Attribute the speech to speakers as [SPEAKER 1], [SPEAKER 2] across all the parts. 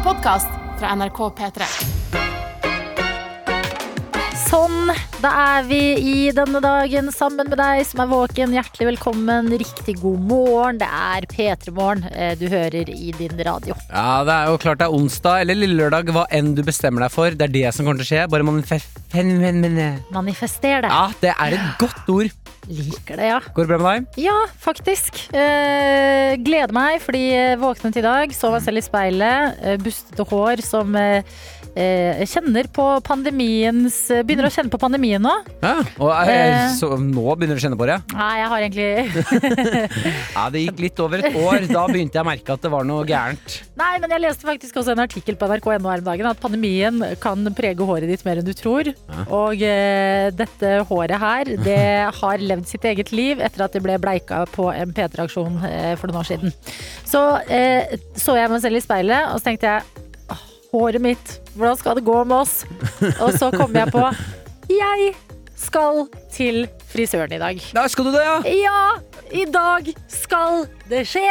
[SPEAKER 1] en podkast fra NRK P3.
[SPEAKER 2] Sånn, da er vi i denne dagen sammen med deg som er våken. Hjertelig velkommen, riktig god morgen. Det er P3 Morgen eh, du hører i din radio.
[SPEAKER 3] Ja, det er jo klart det er onsdag eller lille lørdag, hva enn du bestemmer deg for. Det er det som kommer til å skje. Bare manifest...
[SPEAKER 2] Manifester det.
[SPEAKER 3] Ja, det er et godt ord.
[SPEAKER 2] Liker det, ja.
[SPEAKER 3] Går det bra med deg?
[SPEAKER 2] Ja, faktisk. Eh, gleder meg fordi jeg våknet i dag, så meg selv i speilet. Eh, bustete hår som eh, eh, kjenner på pandemiens eh, Begynner å kjenne på pandemien nå.
[SPEAKER 3] Ja, og er,
[SPEAKER 2] Eh.
[SPEAKER 3] så nå begynner du å kjenne på det?
[SPEAKER 2] Nei, jeg har egentlig
[SPEAKER 3] Ja, det gikk litt over et år. Da begynte jeg å merke at det var noe gærent.
[SPEAKER 2] Nei, men jeg leste faktisk også en artikkel på nrk.no her om dagen at pandemien kan prege håret ditt mer enn du tror. Og eh, dette håret her, det har levd sitt eget liv etter at det ble bleika på en P3-aksjon eh, for noen år siden. Så eh, så jeg meg selv i speilet, og så tenkte jeg «Åh, håret mitt, hvordan skal det gå med oss? Og så kom jeg på jeg skal til frisøren i dag.
[SPEAKER 3] Da skal du det, ja!
[SPEAKER 2] Ja, i dag skal det skje.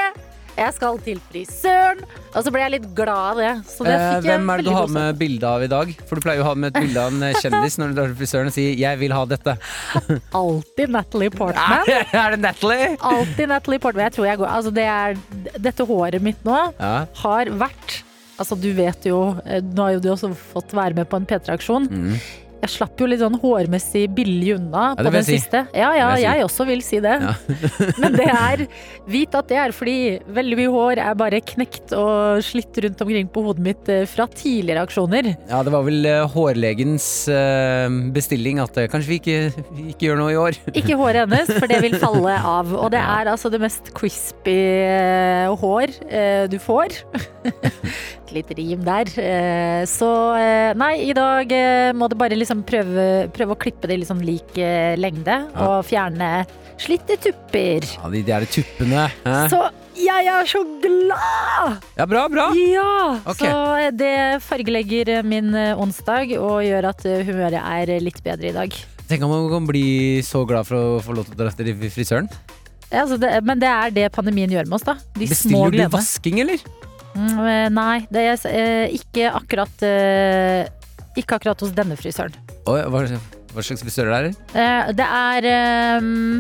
[SPEAKER 2] Jeg skal til frisøren. Og så ble jeg litt glad av det. Så det
[SPEAKER 3] Eh, hvem er det du har med bilde av i dag? For du pleier jo å ha med et bilde av en eh, kjendis når du drar til frisøren og sier 'jeg vil ha dette'.
[SPEAKER 2] Alltid Natalie Portman.
[SPEAKER 3] er det Natalie?
[SPEAKER 2] Alltid Natalie Portman. Jeg tror jeg går Altså, det er Dette håret mitt nå
[SPEAKER 3] Ja.
[SPEAKER 2] har vært Altså, du vet jo eh, Nå har jo du også fått være med på en P3-aksjon.
[SPEAKER 3] Mm.
[SPEAKER 2] Jeg slapp jo litt sånn hårmessig billig unna
[SPEAKER 3] Ja,
[SPEAKER 2] på den
[SPEAKER 3] si.
[SPEAKER 2] siste. Ja, ja,
[SPEAKER 3] jeg, jeg si.
[SPEAKER 2] også vil si det.
[SPEAKER 3] Ja.
[SPEAKER 2] Men det er Vit at det er fordi veldig mye hår er bare knekt og slitt rundt omkring på hodet mitt eh, fra tidligere aksjoner.
[SPEAKER 3] Ja, det var vel eh, hårlegens bestilling at kanskje vi ikke, ikke gjør noe i år.
[SPEAKER 2] Ikke håret hennes, for det vil falle av. Og det er altså det mest crispy hår du får. Et lite rim der. Eh, Så eh, nei, i dag eh, må du bare liksom prøve, prøve å klippe det i liksom lik lengde. lengde. Og fjerne slitte tupper.
[SPEAKER 3] Ja, De der tuppene. hæ?
[SPEAKER 2] Så jeg er så glad!
[SPEAKER 3] Ja, bra, bra.
[SPEAKER 2] Ja!
[SPEAKER 3] okay.
[SPEAKER 2] Så det fargelegger min onsdag og gjør at humøret er litt bedre i dag.
[SPEAKER 3] Tenk om man kan bli så glad for å få lov til å dra etter frisøren.
[SPEAKER 2] Ja, altså det, men det er det pandemien gjør med oss, da. De små
[SPEAKER 3] Bestiller du vasking, eller?
[SPEAKER 2] Mm, eh, nei, det er eh, ikke akkurat eh, Ikke akkurat hos denne frisøren.
[SPEAKER 3] Oi, hva, hva slags frisør er det?
[SPEAKER 2] Eh, det er ehm,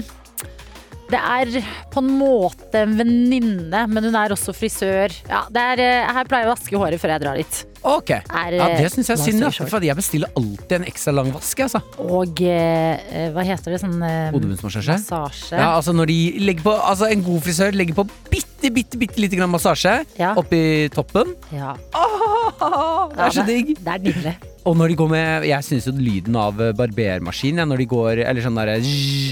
[SPEAKER 2] det er på en måte en venninne, men hun er også frisør. Ja, det er, eh, her pleier jeg å vaske håret før jeg drar dit.
[SPEAKER 3] Ok.
[SPEAKER 2] Er,
[SPEAKER 3] Ja,
[SPEAKER 2] eh,
[SPEAKER 3] det syns jeg er synd.
[SPEAKER 2] short.
[SPEAKER 3] For jeg bestiller alltid en ekstra lang vask. Altså.
[SPEAKER 2] Og eh, hva heter det? Sånn eh, massasje.
[SPEAKER 3] Ja, altså når de legger på Altså En god frisør legger på bitte, bitte, bitte lite grann massasje
[SPEAKER 2] Ja.
[SPEAKER 3] oppi toppen.
[SPEAKER 2] Ja.
[SPEAKER 3] Åh, det er så digg!
[SPEAKER 2] Det er nydelig.
[SPEAKER 3] Og når de går med Jeg syns jo lyden av Barbermaskinen barbermaskin ja, Når de går Eller sånn der,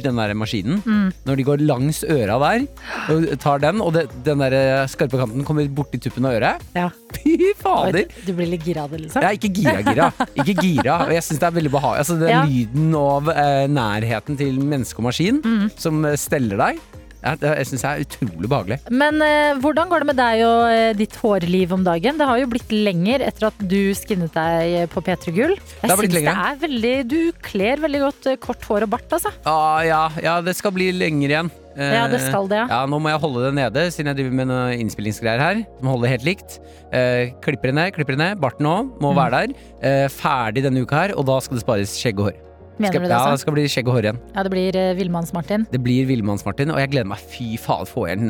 [SPEAKER 3] den der maskinen.
[SPEAKER 2] Mm.
[SPEAKER 3] Når de går langs øra der og tar den, og det, den der eh, skarpe kanten kommer borti tuppen av øret.
[SPEAKER 2] Ja.
[SPEAKER 3] Fy fader!
[SPEAKER 2] Du blir litt gira av det, liksom?
[SPEAKER 3] Er ikke gira-gira. Ikke gira. Og jeg syns det er veldig behagelig. Altså, den
[SPEAKER 2] Ja.
[SPEAKER 3] lyden av eh, nærheten til menneske og maskin
[SPEAKER 2] Mm.
[SPEAKER 3] som steller deg, ja, det, jeg syns er utrolig behagelig.
[SPEAKER 2] Men eh, hvordan går det med deg og eh, ditt hårliv om dagen? Det har jo blitt lenger etter at du skinnet deg på P3 Gull. Jeg syns det er veldig Du kler veldig godt eh, kort hår og bart, altså.
[SPEAKER 3] Ah, ja, ja, det skal bli lenger igjen. Eh,
[SPEAKER 2] Ja, det skal det, ja.
[SPEAKER 3] Ja, Nå må jeg holde det nede, siden jeg driver med noen innspillingsgreier her. Som holder helt likt. Eh, klipper det ned, klipper det ned. Barten òg må
[SPEAKER 2] Mm.
[SPEAKER 3] være der. Eh, ferdig denne uka her, og da skal det spares skjegg og hår.
[SPEAKER 2] Mener
[SPEAKER 3] Skal,
[SPEAKER 2] du det,
[SPEAKER 3] ja, det
[SPEAKER 2] altså?
[SPEAKER 3] skal bli skjegg og hår igjen.
[SPEAKER 2] Ja, det blir uh, Villmanns-Martin.
[SPEAKER 3] Det blir Villmanns-Martin, og jeg gleder meg. Fy faen, få igjen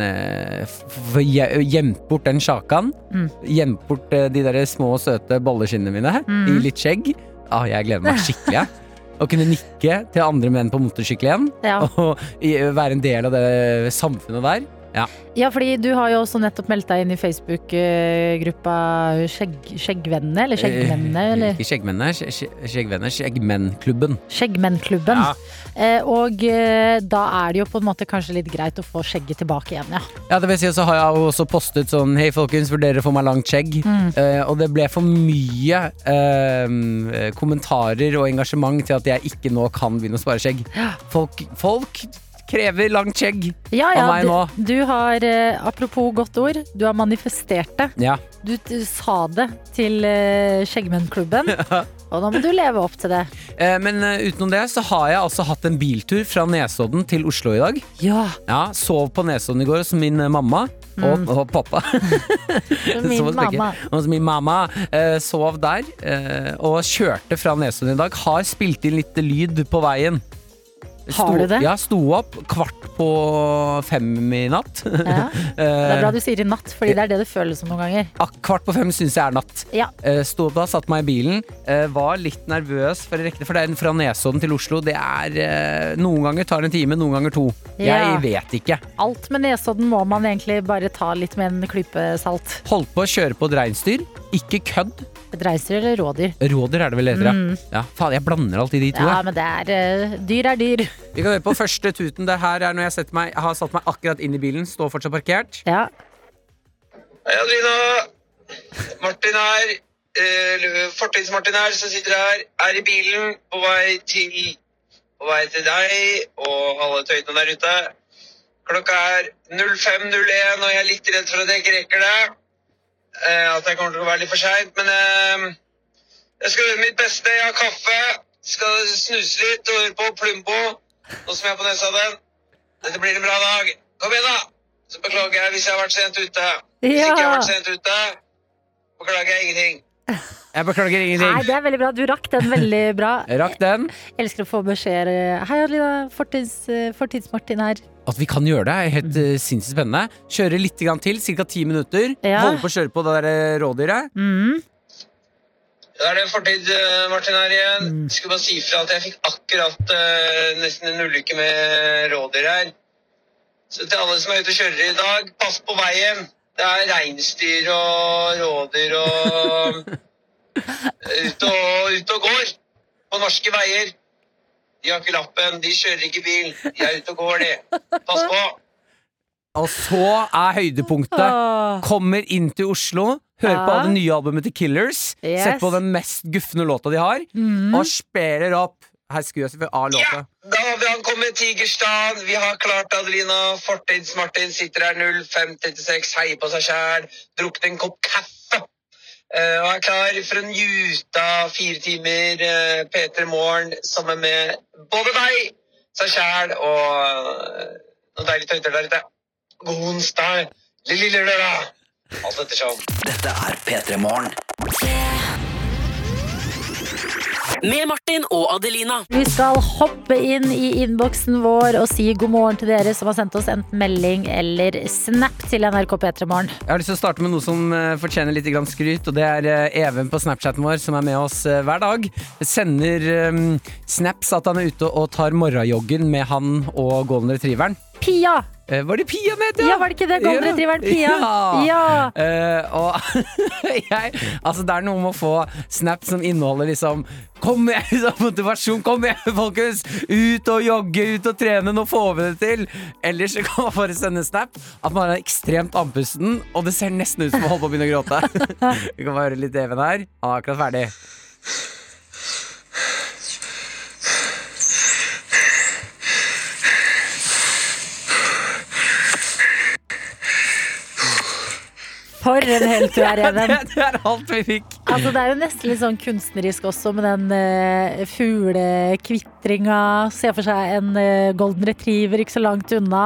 [SPEAKER 3] gje- Gjemt bort den sjakan.
[SPEAKER 2] Mm.
[SPEAKER 3] Gjemt bort uh, de der små, søte bolleskinnene mine
[SPEAKER 2] Mm.
[SPEAKER 3] i litt skjegg. Ah, jeg gleder meg skikkelig. Å kunne nikke til andre menn på motorsykkel igjen.
[SPEAKER 2] Ja.
[SPEAKER 3] Og være en del av det samfunnet der.
[SPEAKER 2] Ja, fordi du har jo også nettopp meldt deg inn i Facebook-gruppa skjegg, Skjeggvennene, eller Skjeggmennene,
[SPEAKER 3] Eh,
[SPEAKER 2] eller
[SPEAKER 3] Ikke skjeggmennene, skje- skje- skjeggvenner. Skjeggmennklubben.
[SPEAKER 2] Skjeggmennklubben.
[SPEAKER 3] Ja.
[SPEAKER 2] Eh, og eh, da er det jo på en måte kanskje litt greit å få skjegget tilbake igjen, ja.
[SPEAKER 3] Ja, det vil si, så har jeg også postet sånn Hei folkens, vurderer å få meg langt skjegg.
[SPEAKER 2] Mm.
[SPEAKER 3] Eh, og det ble for mye eh, kommentarer og engasjement til at jeg ikke nå kan begynne å spare skjegg. Folk, folk krever langt skjegg
[SPEAKER 2] Ja, ja,
[SPEAKER 3] av meg nå.
[SPEAKER 2] du, du har, eh, apropos godt ord, du har manifestert det.
[SPEAKER 3] Ja.
[SPEAKER 2] Du, du sa det til eh, Skjeggmennklubben, og nå må du leve opp til det.
[SPEAKER 3] Eh, men eh, utenom det så har jeg altså hatt en biltur fra Nesodden til Oslo i dag.
[SPEAKER 2] Ja.
[SPEAKER 3] Ja, Sov på Nesodden i går hos min mamma. og, og pappa.
[SPEAKER 2] Min mamma.
[SPEAKER 3] Og min mamma eh, sov der eh, og kjørte fra Nesodden i dag. Har spilt inn litt lyd på veien.
[SPEAKER 2] Har du det?
[SPEAKER 3] Ja, sto opp kvart på fem i natt.
[SPEAKER 2] Ja. Det er bra du sier i natt, fordi det er det det føles som noen ganger.
[SPEAKER 3] Ja, kvart på fem syns jeg er natt.
[SPEAKER 2] Ja.
[SPEAKER 3] Eh, Sto opp da, satte meg i bilen. eh, Var litt nervøs for å rekke det, for det er fra Nesodden til Oslo. Det er eh, Noen ganger tar en time, noen ganger to.
[SPEAKER 2] Ja.
[SPEAKER 3] Jeg vet ikke.
[SPEAKER 2] Alt med Nesodden må man egentlig bare ta litt med en klype salt.
[SPEAKER 3] Holdt på å kjøre på et reinsdyr. Ikke kødd.
[SPEAKER 2] Et eller rådyr?
[SPEAKER 3] Rådyr er det vel heter, ja. ja. Faen, jeg blander alltid de to.
[SPEAKER 2] Mm. Ja,
[SPEAKER 3] jeg.
[SPEAKER 2] men det er uh, Dyr er dyr.
[SPEAKER 3] Vi kan høre på første tuten. Det her er når jeg meg, jeg har satt meg akkurat inn i bilen. Står fortsatt parkert.
[SPEAKER 2] Ja.
[SPEAKER 4] Hei, Adrina. Martin her. Uh, Fortids-Martin her, som sitter her. Er i bilen på vei til På vei til deg og alle tøytene der ute. Klokka er 05.01, og jeg er litt redd for at jeg ikke rekker det. Eh, at jeg kommer til å være litt for seint. Men eh, jeg skal gjøre mitt beste. Jeg har kaffe. Skal snuse litt og høre på Plumbo. Nå som jeg er på Nesodden. Dette blir en bra dag. Kom igjen, da! Så beklager jeg hvis jeg har vært sent ute. Hvis ikke jeg har vært sent ute, beklager jeg ingenting.
[SPEAKER 3] Jeg beklager ingenting.
[SPEAKER 2] Nei, det er veldig bra. Du rakk den veldig bra.
[SPEAKER 3] Rakk den.
[SPEAKER 2] Jeg Elsker å få beskjeder. Hei, Adelina. Fortids-Martin Fortids-Martin her.
[SPEAKER 3] At vi kan gjøre det, er helt uh, sinnssykt spennende. Kjøre litt grann til, ca. ti minutter.
[SPEAKER 2] Ja.
[SPEAKER 3] Holde på å kjøre på det der eh, rådyret.
[SPEAKER 2] Mm.
[SPEAKER 4] Da er det fortid, eh, Martin her igjen. Skulle bare si fra at jeg fikk akkurat uh, nesten en ulykke med rådyr her. Så til alle som er ute og kjører i dag, pass på veien. Det er reinsdyr og rådyr og ute og, ut og går på norske veier. De har ikke lappen, de kjører ikke bil. De er ute og går, de. Pass på.
[SPEAKER 3] Og så er høydepunktet. Kommer inn til Oslo, hører på
[SPEAKER 2] Ja.
[SPEAKER 3] det nye albumet til Killers.
[SPEAKER 2] Yes.
[SPEAKER 3] Setter på den mest gufne låta de har,
[SPEAKER 2] Mm.
[SPEAKER 3] og spiller opp Her skrur jeg selvfølgelig av
[SPEAKER 4] Ja,
[SPEAKER 3] låta.
[SPEAKER 4] da har vi ankommet Tigerstad. Vi har klart Adelina. Fortids-Martin sitter her 0536, heier på seg sjæl, drukket en kopp kaffe. Eh, og er klar for en juta fire timer uh, P3 Morgen sammen med både deg, seg sjæl og uh, noen deilige tøyter der ute. God onsdag, lille lørdag. Alt ettersom.
[SPEAKER 5] Dette er P3 Morgen.
[SPEAKER 6] Med Martin og Adelina.
[SPEAKER 2] Vi skal hoppe inn i innboksen vår og si god morgen til dere som har sendt oss enten melding eller snap til NRK P3 Morgen.
[SPEAKER 3] Jeg har lyst til å starte med noe som eh, fortjener litt skryt, og det er eh, Even på Snapchaten vår, som er med oss eh, hver dag. Sender eh, snaps at han er ute og tar morgenjoggen med han og golden retrieveren.
[SPEAKER 2] Pia!
[SPEAKER 3] Eh, var det Pia han het,
[SPEAKER 2] Ja, var det ikke det? Golden
[SPEAKER 3] Ja.
[SPEAKER 2] retrieveren Pia.
[SPEAKER 3] Ja.
[SPEAKER 2] Ja.
[SPEAKER 3] Uh, og jeg Altså, det er noe med å få snap som inneholder liksom Kom igjen, liksom, motivasjon! Kom igjen, folkens! Ut og jogge, ut og trene! Nå får vi det til! Ellers så kan man bare sende snap at man er ekstremt andpusten, og det ser nesten ut som man holder på å begynne å gråte. Vi kan bare høre litt Even her. Han er akkurat ferdig.
[SPEAKER 2] For en helt du er, Even.
[SPEAKER 3] Det er alt vi fikk.
[SPEAKER 2] Altså, det er jo nesten litt sånn kunstnerisk også med den uh, fuglekvitringa. Se for seg en uh, golden retriever ikke så langt unna.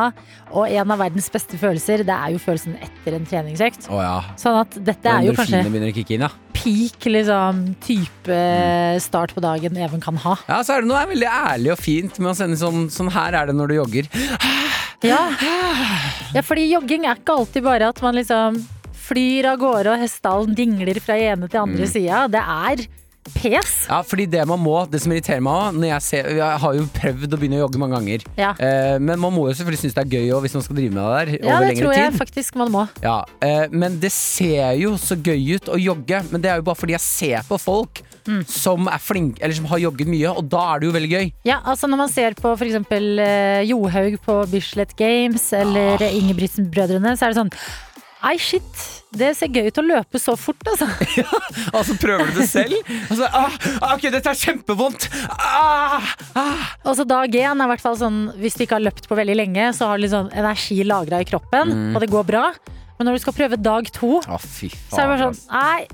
[SPEAKER 2] Og en av verdens beste følelser, det er jo følelsen etter en treningsøkt.
[SPEAKER 3] Oh, ja.
[SPEAKER 2] Sånn at dette er jo kanskje
[SPEAKER 3] inn, ja.
[SPEAKER 2] peak liksom, type start på dagen Even kan ha.
[SPEAKER 3] Ja, så er det noe veldig ærlig og fint med å sende sånn Sånn her er det når du jogger.
[SPEAKER 2] Ja. ja, fordi jogging er ikke alltid bare at man liksom flyr av gårde og hestehalen dingler fra ene til andre sida. Det er pes.
[SPEAKER 3] Ja, fordi det man må, det som irriterer meg når jeg, ser, jeg har jo prøvd å begynne å jogge mange ganger.
[SPEAKER 2] Ja.
[SPEAKER 3] Eh, men man må jo selvfølgelig synes det er gøy òg, hvis man skal drive med det der
[SPEAKER 2] Ja,
[SPEAKER 3] over
[SPEAKER 2] det tror jeg
[SPEAKER 3] tid.
[SPEAKER 2] faktisk man må.
[SPEAKER 3] Ja, eh, men det ser jo så gøy ut å jogge, men det er jo bare fordi jeg ser på folk
[SPEAKER 2] Mm.
[SPEAKER 3] som er flinke, eller som har jogget mye, og da er det jo veldig gøy.
[SPEAKER 2] Ja, altså Når man ser på f.eks. Uh, Johaug på Bislett Games eller
[SPEAKER 3] Ah.
[SPEAKER 2] Ingebrigtsen-brødrene, så er det sånn Ei, shit. Det ser gøy ut å løpe så fort, altså.
[SPEAKER 3] Og så prøver du det selv, Altså, ah, ah, Ok, dette er kjempevondt! Ah, ah.
[SPEAKER 2] Og så dag én er i hvert fall sånn Hvis du ikke har løpt på veldig lenge, så har du litt sånn energi lagra i kroppen,
[SPEAKER 3] Mm.
[SPEAKER 2] og det går bra. Men når du skal prøve dag to,
[SPEAKER 3] Å, fy faen.
[SPEAKER 2] så er det bare sånn Nei,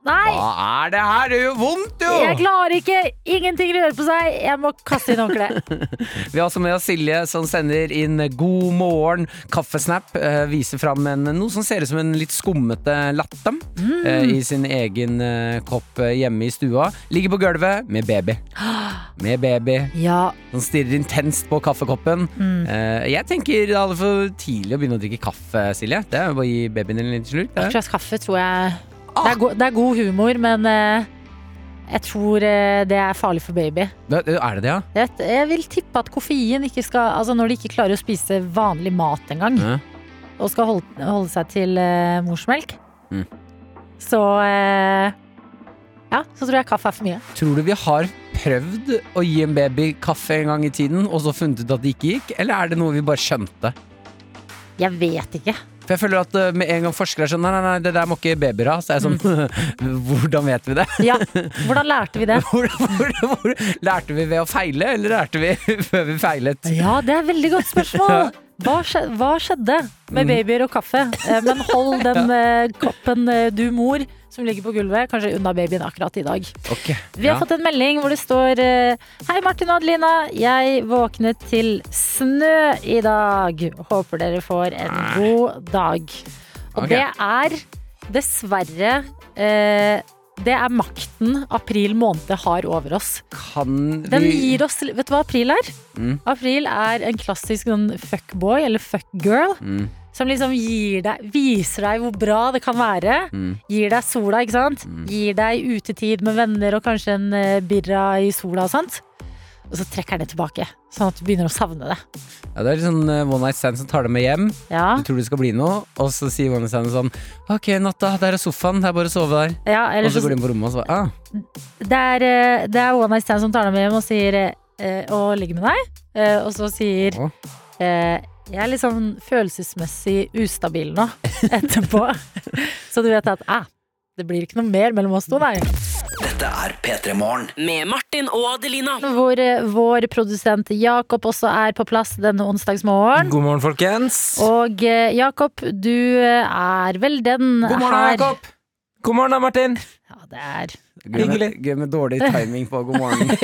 [SPEAKER 2] Nei!
[SPEAKER 3] Hva er det her? Det gjør vondt, jo!
[SPEAKER 2] Jeg klarer ikke! Ingenting rører på seg. Jeg må kaste inn håndkleet.
[SPEAKER 3] Vi har også med oss Silje, som sender inn God morgen, kaffesnap. Eh, viser fram en, noe som ser ut som en litt skummete latte eh, i sin egen eh, kopp eh, hjemme i stua. Ligger på gulvet med baby. Med baby.
[SPEAKER 2] Ja,
[SPEAKER 3] Som stirrer intenst på kaffekoppen. Eh, jeg tenker det er for tidlig å begynne å drikke kaffe, Silje. Det er jo bare å gi babyen din en liten slurk.
[SPEAKER 2] et glass kaffe tror jeg det er, go det er god humor, men eh, jeg tror eh, det er farlig for baby.
[SPEAKER 3] Det- det- Er det det, ja?
[SPEAKER 2] Jeg, jeg vil tippe at koffein ikke skal Altså når de ikke klarer å spise vanlig mat engang,
[SPEAKER 3] Ja.
[SPEAKER 2] og skal holde, holde seg til eh, morsmelk,
[SPEAKER 3] Mm.
[SPEAKER 2] så eh, Ja, så tror jeg kaffe er for mye.
[SPEAKER 3] Tror du vi har prøvd å gi en baby kaffe en gang i tiden, og så funnet ut at det ikke gikk? Eller er det noe vi bare skjønte?
[SPEAKER 2] Jeg vet ikke.
[SPEAKER 3] For jeg føler at eh, med en gang forskere er sånn Nei, nei, nei, det der må ikke babyer ha. Så er jeg sånn Hvordan vet vi det?
[SPEAKER 2] Ja, hvordan lærte vi det?
[SPEAKER 3] Hvor, hvor, hvor, lærte vi ved å feile, eller lærte vi før vi feilet?
[SPEAKER 2] Ja, det er et veldig godt spørsmål. Hva skjedde, hva skjedde med babyer og kaffe? Eh, Men hold den eh, koppen, du mor, som ligger på gulvet, kanskje unna babyen akkurat i dag.
[SPEAKER 3] Okay,
[SPEAKER 2] Vi har
[SPEAKER 3] ja.
[SPEAKER 2] fått en melding hvor det står eh, Hei Martin og Adelina, jeg våknet til snø i dag. Håper dere får en god dag. Og
[SPEAKER 3] okay.
[SPEAKER 2] det er dessverre eh, Det er makten april måned har over oss.
[SPEAKER 3] Kan
[SPEAKER 2] Den gir oss Vet du hva april er?
[SPEAKER 3] Mm.
[SPEAKER 2] April er en klassisk sånn fuckboy eller fuckgirl.
[SPEAKER 3] Mm,
[SPEAKER 2] Som liksom gir deg, viser deg hvor bra det kan være.
[SPEAKER 3] mm.
[SPEAKER 2] Gir deg sola, ikke sant? Gir deg utetid med venner og kanskje en eh, birra i sola og sånt. Og så trekker den det tilbake, sånn at du begynner å savne det.
[SPEAKER 3] Ja, det er litt sånn uh, one night stand som tar deg med hjem.
[SPEAKER 2] Ja,
[SPEAKER 3] Du tror det skal bli noe, og så sier one night stand sånn Ok, natta, der er sofaen, det er bare å sove der.
[SPEAKER 2] ja
[SPEAKER 3] Og så
[SPEAKER 2] så,
[SPEAKER 3] går du inn på rommet og så bare ah,
[SPEAKER 2] det, er, eh, det er one night stand som tar deg med hjem og sier uh, Og ligger med deg. Uh, og så sier
[SPEAKER 3] Å.
[SPEAKER 2] Jeg er litt sånn følelsesmessig ustabil nå etterpå. så du vet at eh, det blir ikke noe mer mellom oss to, nei.
[SPEAKER 5] Dette er P3 Morgen.
[SPEAKER 6] Med Martin og Adelina.
[SPEAKER 2] Hvor eh, vår produsent Jakob også er på plass denne onsdagsmorgen.
[SPEAKER 7] God morgen, folkens.
[SPEAKER 2] Og eh, Jakob, du eh, er vel den
[SPEAKER 7] God morgen,
[SPEAKER 2] her
[SPEAKER 7] Jakob. God morgen, da, Martin.
[SPEAKER 2] Ja, det er
[SPEAKER 3] gøy, med,
[SPEAKER 7] Hyggelig.
[SPEAKER 3] gøy med dårlig timing på god morgen.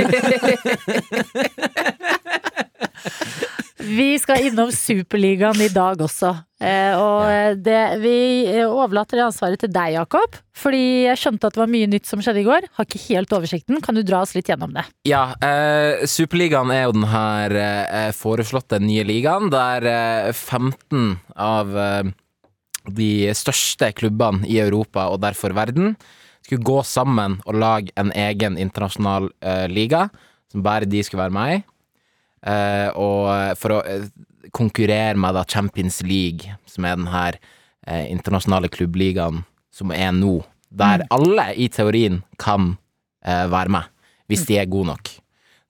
[SPEAKER 2] Vi skal innom Superligaen i dag også. Eh, og eh, det, vi eh, overlater det ansvaret til deg, Jakob. Fordi jeg skjønte at det var mye nytt som skjedde i går. Har ikke helt oversikten. Kan du dra oss litt gjennom det?
[SPEAKER 7] Ja, eh, Superligaen er jo den her eh, foreslåtte nye ligaen, der eh, 15 av de største klubbene i Europa, og derfor verden, skulle gå sammen og lage en egen internasjonal liga, som bare de skulle være med i. Eh, og for å eh, konkurrere med da Champions League, som er den her eh, internasjonale klubbligaen som er nå, der alle i teorien kan eh, være med, hvis de er gode nok.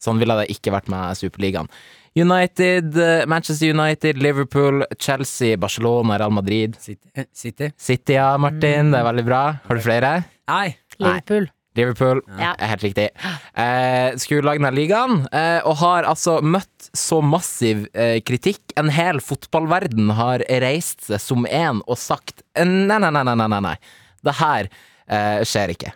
[SPEAKER 7] Sånn ville det ikke vært med Superligaen. United, eh, Manchester United, Liverpool, Chelsea, Barcelona, Real Madrid.
[SPEAKER 3] City. City.
[SPEAKER 7] City, ja, Martin. Det er veldig bra. Har du flere?
[SPEAKER 3] Nei.
[SPEAKER 2] Liverpool.
[SPEAKER 7] Liverpool,
[SPEAKER 2] Ja.
[SPEAKER 7] helt riktig. Eh, skulle lage denne ligaen, eh, og har altså møtt så massiv eh, kritikk. En hel fotballverden har reist seg som en og sagt eh, nei, nei, nei, nei, nei, nei. Det her eh, skjer ikke.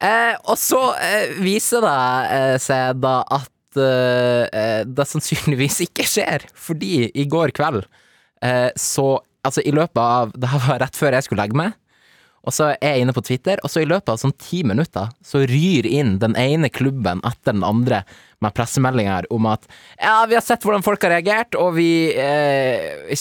[SPEAKER 7] Eh, og så eh, viser det seg da at det sannsynligvis ikke skjer, fordi i går kveld eh, så Altså, i løpet av Det her var rett før jeg skulle legge meg. Og så er jeg inne på Twitter, og så i løpet av sånn ti minutter så ryr inn den ene klubben etter den andre med pressemeldinger om at ja, vi har sett hvordan folk har reagert, og vi eh,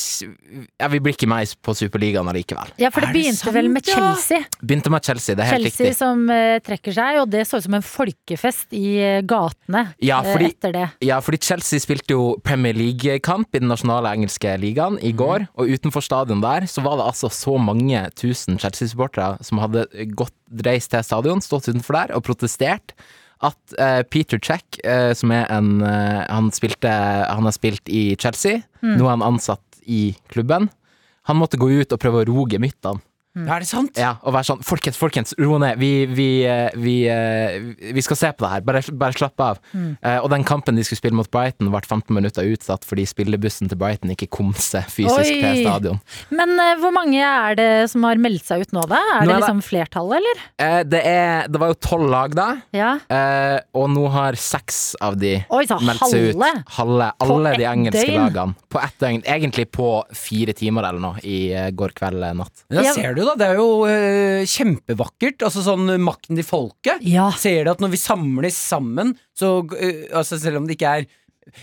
[SPEAKER 7] Ja, vi blir ikke med på Superligaen allikevel.
[SPEAKER 2] Ja, for det
[SPEAKER 3] det
[SPEAKER 2] begynte
[SPEAKER 3] sant,
[SPEAKER 2] vel med? Chelsea.
[SPEAKER 7] Begynte med Chelsea, det er helt
[SPEAKER 2] Chelsea
[SPEAKER 7] riktig.
[SPEAKER 2] som eh, trekker seg, og det så ut som en folkefest i eh, gatene
[SPEAKER 7] Ja,
[SPEAKER 2] eh,
[SPEAKER 7] fordi-
[SPEAKER 2] etter det.
[SPEAKER 7] Ja, fordi Chelsea spilte jo Premier League-kamp i den nasjonale engelske ligaen i går, og utenfor stadion der så var det altså så mange tusen Chelsea-supportere som hadde gått reist til stadion, stått utenfor der og protestert. At uh, Peter Check, uh, som er en uh, han, spilte, han har spilt i Chelsea, nå er han ansatt i klubben. Han måtte gå ut og prøve å roge gemyttene.
[SPEAKER 3] Ja, er det sant?
[SPEAKER 7] Ja, og være sånn Folkens, folkens, ro ned. Vi, vi, eh, vi, eh, vi skal se på det her. Bare, bare slapp av. Eh, og den kampen de skulle spille mot Brighton, ble 15 minutter utsatt fordi spillebussen til Brighton ikke kom seg fysisk
[SPEAKER 2] Oi.
[SPEAKER 7] til stadion.
[SPEAKER 2] Men uh, hvor mange er det som har meldt seg ut nå, da? Er
[SPEAKER 7] Nå
[SPEAKER 2] det
[SPEAKER 7] er det-
[SPEAKER 2] liksom flertallet, eller?
[SPEAKER 7] Uh, det, er, det var jo tolv lag da,
[SPEAKER 2] Ja.
[SPEAKER 7] eh, og nå har seks av de
[SPEAKER 2] Oi,
[SPEAKER 7] meldt seg ut.
[SPEAKER 2] halve?
[SPEAKER 7] Halve.
[SPEAKER 2] På
[SPEAKER 7] Alle de engelske
[SPEAKER 2] døgn?
[SPEAKER 7] lagene. På ett døgn. Egentlig på fire timer eller noe i går kveld natt.
[SPEAKER 3] Da
[SPEAKER 2] Ja.
[SPEAKER 3] ser du da, det er jo eh, kjempevakkert. Altså sånn makten til folket.
[SPEAKER 2] Ja.
[SPEAKER 3] Ser du at når vi samles sammen, så eh, altså selv om det ikke er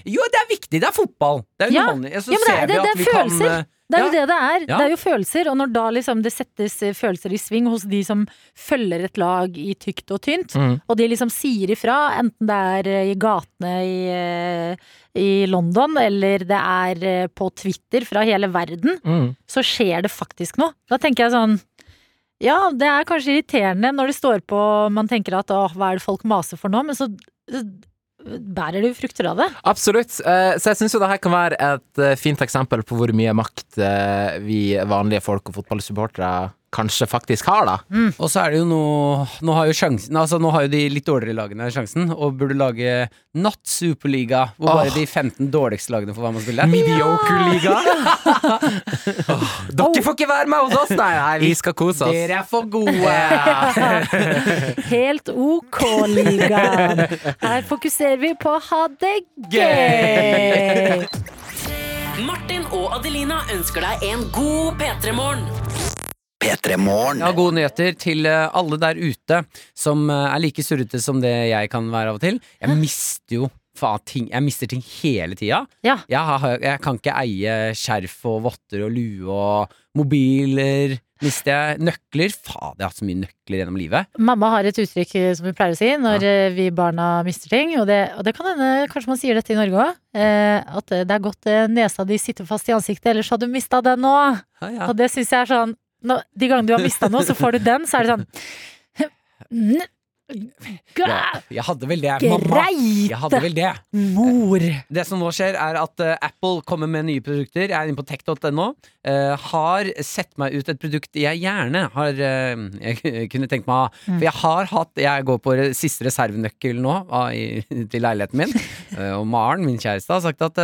[SPEAKER 3] Jo, det er viktig, det er fotball. Det er
[SPEAKER 2] Ja.
[SPEAKER 3] underholdning. Så
[SPEAKER 2] Ja, det er-
[SPEAKER 3] ser vi
[SPEAKER 2] det- det
[SPEAKER 3] at vi kan
[SPEAKER 2] følelser.
[SPEAKER 3] eh,
[SPEAKER 2] Det er jo det det er. Det er jo følelser, og når da liksom det settes eh, følelser i sving hos de som følger et lag i tykt og tynt,
[SPEAKER 7] Mm.
[SPEAKER 2] og de liksom sier ifra, enten det er eh, i gatene i, eh, i London, eller det er på Twitter fra hele verden,
[SPEAKER 7] Mm.
[SPEAKER 2] så skjer det faktisk noe. Da tenker jeg sånn ja, det er kanskje irriterende når det står på man tenker at åh, hva er det folk maser for nå, men så bærer du frukter av det.
[SPEAKER 7] Absolutt. Eh, Så jeg syns jo det her kan være et eh, fint eksempel på hvor mye makt eh, vi vanlige folk og fotballsupportere kanskje faktisk har, da.
[SPEAKER 3] Og så er det jo nå Nå har jo sjansen Altså nå har jo de litt dårligere lagene sjansen, og burde lage Not Superliga, hvor bare de 15 dårligste lagene får være med og spille.
[SPEAKER 7] Mediocre-liga. Dere får ikke være med hos oss, nei! nei vi skal kose oss.
[SPEAKER 3] Dere er for gode!
[SPEAKER 2] Helt ok, ligaen. Her fokuserer vi på å ha det gøy.
[SPEAKER 6] Martin og Adelina ønsker deg en god P3-morgen.
[SPEAKER 5] P3 Morgen.
[SPEAKER 3] Ja, gode nyheter til eh, alle der ute som eh, er like surrete som det jeg kan være av og til. Jeg mister jo faen ting Jeg mister ting hele tida.
[SPEAKER 2] Ja.
[SPEAKER 3] Jeg, har, jeg kan ikke eie skjerf og votter og lue og mobiler. Mister jeg nøkler? Faen, jeg har hatt så mye nøkler gjennom livet.
[SPEAKER 2] Mamma har et uttrykk eh, som vi pleier å si når ja. vi barna mister ting, og det, og det kan hende kanskje man sier dette i Norge òg, at eh, det er godt nesa di sitter fast i ansiktet, ellers hadde du mista den nå.
[SPEAKER 3] Ja, ja.
[SPEAKER 2] Og det syns jeg er sånn nå, De gangene du har mista noe, så får du den, så er det sånn
[SPEAKER 3] Ja, jeg hadde vel det, mamma. Jeg hadde vel det.
[SPEAKER 2] mor.
[SPEAKER 3] Det som nå skjer, er at eh, Apple kommer med nye produkter. Jeg er inne på tech.no. eh, har sett meg ut et produkt jeg gjerne har eh, Jeg kunne tenkt meg å ha. For jeg har hatt Jeg går på siste reservenøkkel nå ah, til leiligheten min. Og Maren, min kjæreste, har sagt at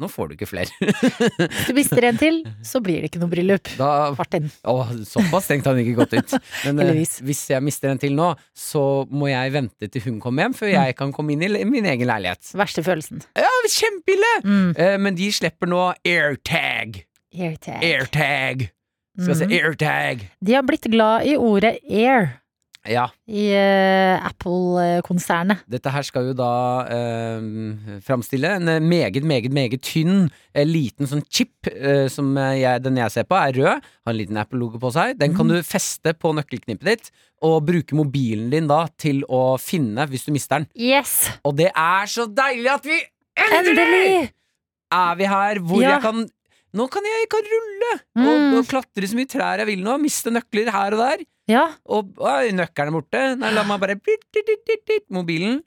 [SPEAKER 3] nå får du ikke flere.
[SPEAKER 2] Hvis du mister en til, så blir det ikke noe bryllup.
[SPEAKER 3] Da,
[SPEAKER 2] Martin.
[SPEAKER 3] å, såpass tenkte han ikke godt ut. Men eh,
[SPEAKER 2] Heldigvis.
[SPEAKER 3] hvis jeg mister en til nå, så må jeg vente til hun kommer hjem, før jeg kan komme inn i min egen leilighet.
[SPEAKER 2] Verste følelsen.
[SPEAKER 3] Ja, kjempeille!
[SPEAKER 2] Mm.
[SPEAKER 3] Eh, men de slipper nå AirTag.
[SPEAKER 2] Airtag.
[SPEAKER 3] AirTag. Skal se,
[SPEAKER 2] Mhm.
[SPEAKER 3] AirTag.
[SPEAKER 2] De har blitt glad i ordet air
[SPEAKER 3] Ja,
[SPEAKER 2] i uh, Apple-konsernet.
[SPEAKER 3] dette her skal jo da uh, framstille en eh, meget, meget, meget tynn, uh, liten sånn chip, Uh, som jeg, den jeg ser på, er rød, har en liten Apple-logo på seg. Den kan du feste på nøkkelknippet ditt, og bruke mobilen din da til å finne hvis du mister den.
[SPEAKER 2] Yes!
[SPEAKER 3] Og det er så deilig at vi endelig
[SPEAKER 2] Endelig!
[SPEAKER 3] er vi her, hvor
[SPEAKER 2] Ja.
[SPEAKER 3] jeg kan Nå kan jeg, jeg kan rulle
[SPEAKER 2] Mm.
[SPEAKER 3] og, og klatre så mye trær jeg vil nå. Miste nøkler her og der.
[SPEAKER 2] Ja.
[SPEAKER 3] Og oi, nøkkelen er borte. Nei, la meg bare Mobilen.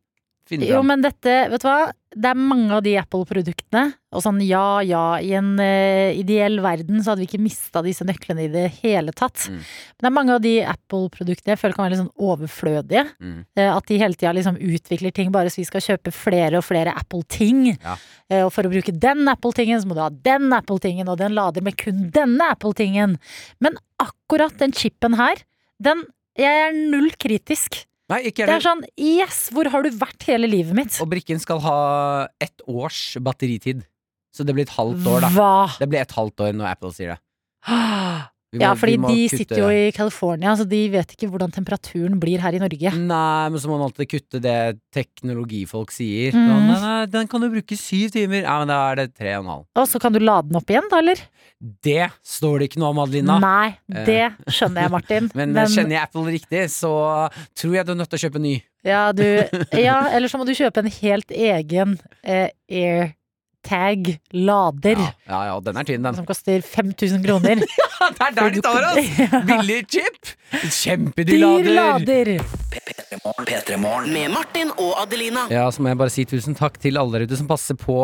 [SPEAKER 3] Finner
[SPEAKER 2] Jo, men dette, vet du hva? Det er mange av de Apple-produktene. Og sånn ja, ja, i en uh, ideell verden så hadde vi ikke mista disse nøklene i det hele tatt.
[SPEAKER 3] Mm.
[SPEAKER 2] Men det er mange av de Apple-produktene jeg føler kan være litt sånn overflødige.
[SPEAKER 3] Mm.
[SPEAKER 2] Uh, At de hele tida liksom utvikler ting bare så vi skal kjøpe flere og flere Apple-ting.
[SPEAKER 3] Ja.
[SPEAKER 2] Uh, Og for å bruke den Apple-tingen, så må du ha den Apple-tingen, og den lader med kun denne Apple-tingen. Men akkurat den chipen her, den Jeg er null kritisk.
[SPEAKER 3] Nei, ikke
[SPEAKER 2] Det er
[SPEAKER 3] heller.
[SPEAKER 2] sånn yes, hvor har du vært hele livet mitt?
[SPEAKER 3] Og brikken skal ha ett års batteritid. Så det blir et halvt år, da.
[SPEAKER 2] Hva?
[SPEAKER 3] Det blir et halvt år når Apple sier det. Vi må-
[SPEAKER 2] Ja, fordi de
[SPEAKER 3] kutte-
[SPEAKER 2] sitter jo i California, så de vet ikke hvordan temperaturen blir her i Norge.
[SPEAKER 3] Nei, men så må man alltid kutte det teknologifolk sier.
[SPEAKER 2] Mm.
[SPEAKER 3] Nei, nei, den kan du bruke syv timer. Ja, men da er det tre og en halv.
[SPEAKER 2] Og så kan du lade den opp igjen, da, eller?
[SPEAKER 3] Det står det ikke noe om, Adelina.
[SPEAKER 2] Nei, det skjønner jeg, Martin.
[SPEAKER 3] Men, men, kjenner jeg Apple riktig, så tror jeg du er nødt til å kjøpe ny.
[SPEAKER 2] ja, du, ja, eller så må du kjøpe en helt egen eh, AirTag-lader.
[SPEAKER 3] Ja, ja, ja, den er tynn, den.
[SPEAKER 2] Som koster 5000 kroner.
[SPEAKER 3] ja, det er der de tar oss! Billig chip! Kjempedyr
[SPEAKER 2] Dyr
[SPEAKER 3] lader!
[SPEAKER 2] lader!
[SPEAKER 5] P3
[SPEAKER 6] Med Martin og Adelina.
[SPEAKER 3] Ja, så må jeg bare si tusen takk til alle der ute som passer på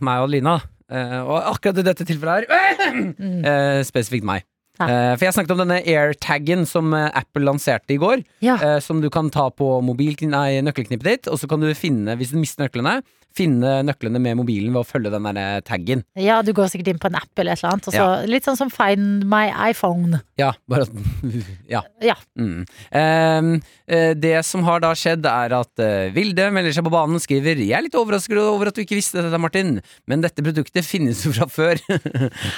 [SPEAKER 3] meg og Adelina. Eh, og akkurat i dette tilfellet her eh, Spesifikt meg.
[SPEAKER 2] Ja.
[SPEAKER 3] Eh, for jeg snakket om denne AirTaggen som eh, Apple lanserte i går.
[SPEAKER 2] Ja.
[SPEAKER 3] eh, som du kan ta på mobil, nei, nøkkelknippet ditt, og så kan du finne, hvis du mister nøklene, finne nøklene med mobilen ved å følge den der taggen.
[SPEAKER 2] Ja, du går sikkert inn på en app eller et eller annet. Og ja. Litt sånn som Find my iPhone.
[SPEAKER 3] Ja, bare at Ja.
[SPEAKER 2] Ja.
[SPEAKER 3] Mm. Ehm, eh, det som har da skjedd, er at eh, Vilde melder seg på banen og skriver Jeg er litt overrasket over at du ikke visste dette, Martin, men dette produktet finnes jo fra før.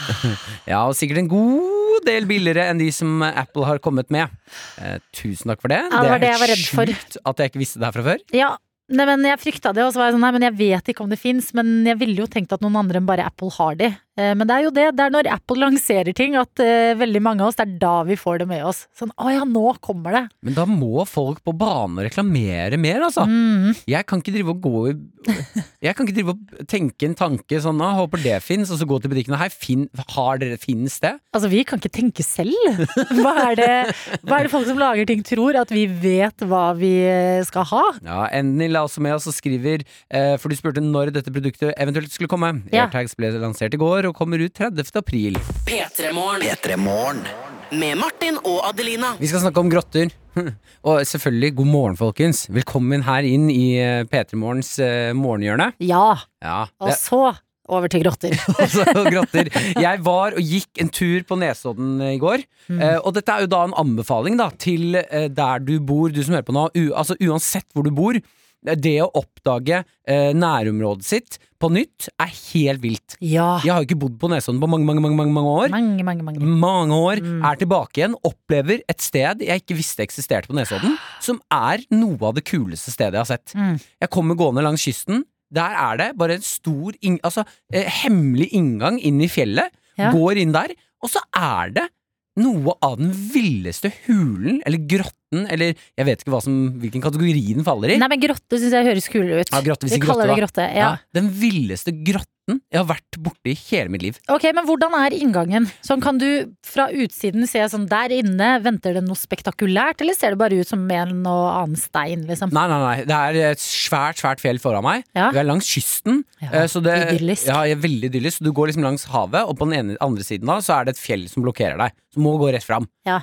[SPEAKER 3] ja, og sikkert en god del billigere enn de som Apple har kommet med. Eh, tusen takk for det.
[SPEAKER 2] Ja, det var
[SPEAKER 3] er
[SPEAKER 2] det jeg var redd for.
[SPEAKER 3] sjukt at jeg ikke visste det her fra før.
[SPEAKER 2] Ja, nei, men jeg frykta det, og så var jeg sånn nei, men jeg vet ikke om det fins. Men jeg ville jo tenkt at noen andre enn bare Apple har de. Eh, Men det er jo det, det er når Apple lanserer ting at uh, veldig mange av oss, det er da vi får det med oss. Sånn å ja, nå kommer det.
[SPEAKER 3] Men da må folk på banen reklamere mer, altså.
[SPEAKER 2] Mm.
[SPEAKER 3] Jeg kan ikke drive og gå i Jeg kan ikke drive og tenke en tanke sånn ah, Håper det fins, og så gå til butikken og hei, fin, har dere, finnes det?
[SPEAKER 2] Altså, vi kan ikke tenke selv. Hva er, det, hva er det folk som lager ting tror? At vi vet hva vi eh, skal ha?
[SPEAKER 3] Ja, Ennil la også med oss og skriver, uh, for du spurte når dette produktet eventuelt skulle komme.
[SPEAKER 2] Ja.
[SPEAKER 3] AirTags ble lansert i går og kommer ut 30. april.
[SPEAKER 6] P3 Morgen.
[SPEAKER 5] P3 Morgen.
[SPEAKER 6] Med Martin og Adelina.
[SPEAKER 3] Vi skal snakke om grotter. Og selvfølgelig, god morgen, folkens. Velkommen her inn i eh, P3 Morgens eh, morgenhjørne.
[SPEAKER 2] Ja.
[SPEAKER 3] Ja,
[SPEAKER 2] Og så over til grotter.
[SPEAKER 3] altså, grotter. Jeg var og gikk en tur på Nesodden i går.
[SPEAKER 2] Mm.
[SPEAKER 3] Eh, og dette er jo da en anbefaling da, til eh, der du bor, du som hører på nå. U altså Uansett hvor du bor. Det å oppdage eh, nærområdet sitt på nytt er helt vilt.
[SPEAKER 2] Ja.
[SPEAKER 3] Jeg har jo ikke bodd på Nesodden på mange, mange, mange, mange, mange år.
[SPEAKER 2] Mange, mange, mange.
[SPEAKER 3] Mange år.
[SPEAKER 2] Mm.
[SPEAKER 3] Er tilbake igjen. Opplever et sted jeg ikke visste eksisterte på Nesodden, som er noe av det kuleste stedet jeg har sett.
[SPEAKER 2] Mm.
[SPEAKER 3] Jeg kommer gående langs kysten. Der er det bare en stor altså, eh, hemmelig inngang inn i fjellet.
[SPEAKER 2] Ja.
[SPEAKER 3] Går inn der, og så er det noe av den villeste hulen, eller grotten, eller jeg vet ikke som, hvilken kategori den faller i.
[SPEAKER 2] Nei, men grotte syns jeg høres kulere ut.
[SPEAKER 3] Ja, grotte, vi
[SPEAKER 2] kaller
[SPEAKER 3] grotte,
[SPEAKER 2] det grotte. Ja.
[SPEAKER 3] Den villeste grotten jeg har vært borti i hele mitt liv.
[SPEAKER 2] Ok, men hvordan er inngangen? Sånn Kan du fra utsiden se sånn der inne, venter det noe spektakulært, eller ser det bare ut som en og annen stein, liksom?
[SPEAKER 3] Nei, nei, nei. Det er et svært, svært fjell foran meg.
[SPEAKER 2] Ja.
[SPEAKER 3] Vi er langs kysten.
[SPEAKER 2] Ja,
[SPEAKER 3] eh, så det,
[SPEAKER 2] idyllisk.
[SPEAKER 3] Ja, ja, veldig idyllisk. Du går liksom langs havet, og på den ene, andre siden da, så er det et fjell som blokkerer deg. Som må gå rett fram.
[SPEAKER 2] Ja.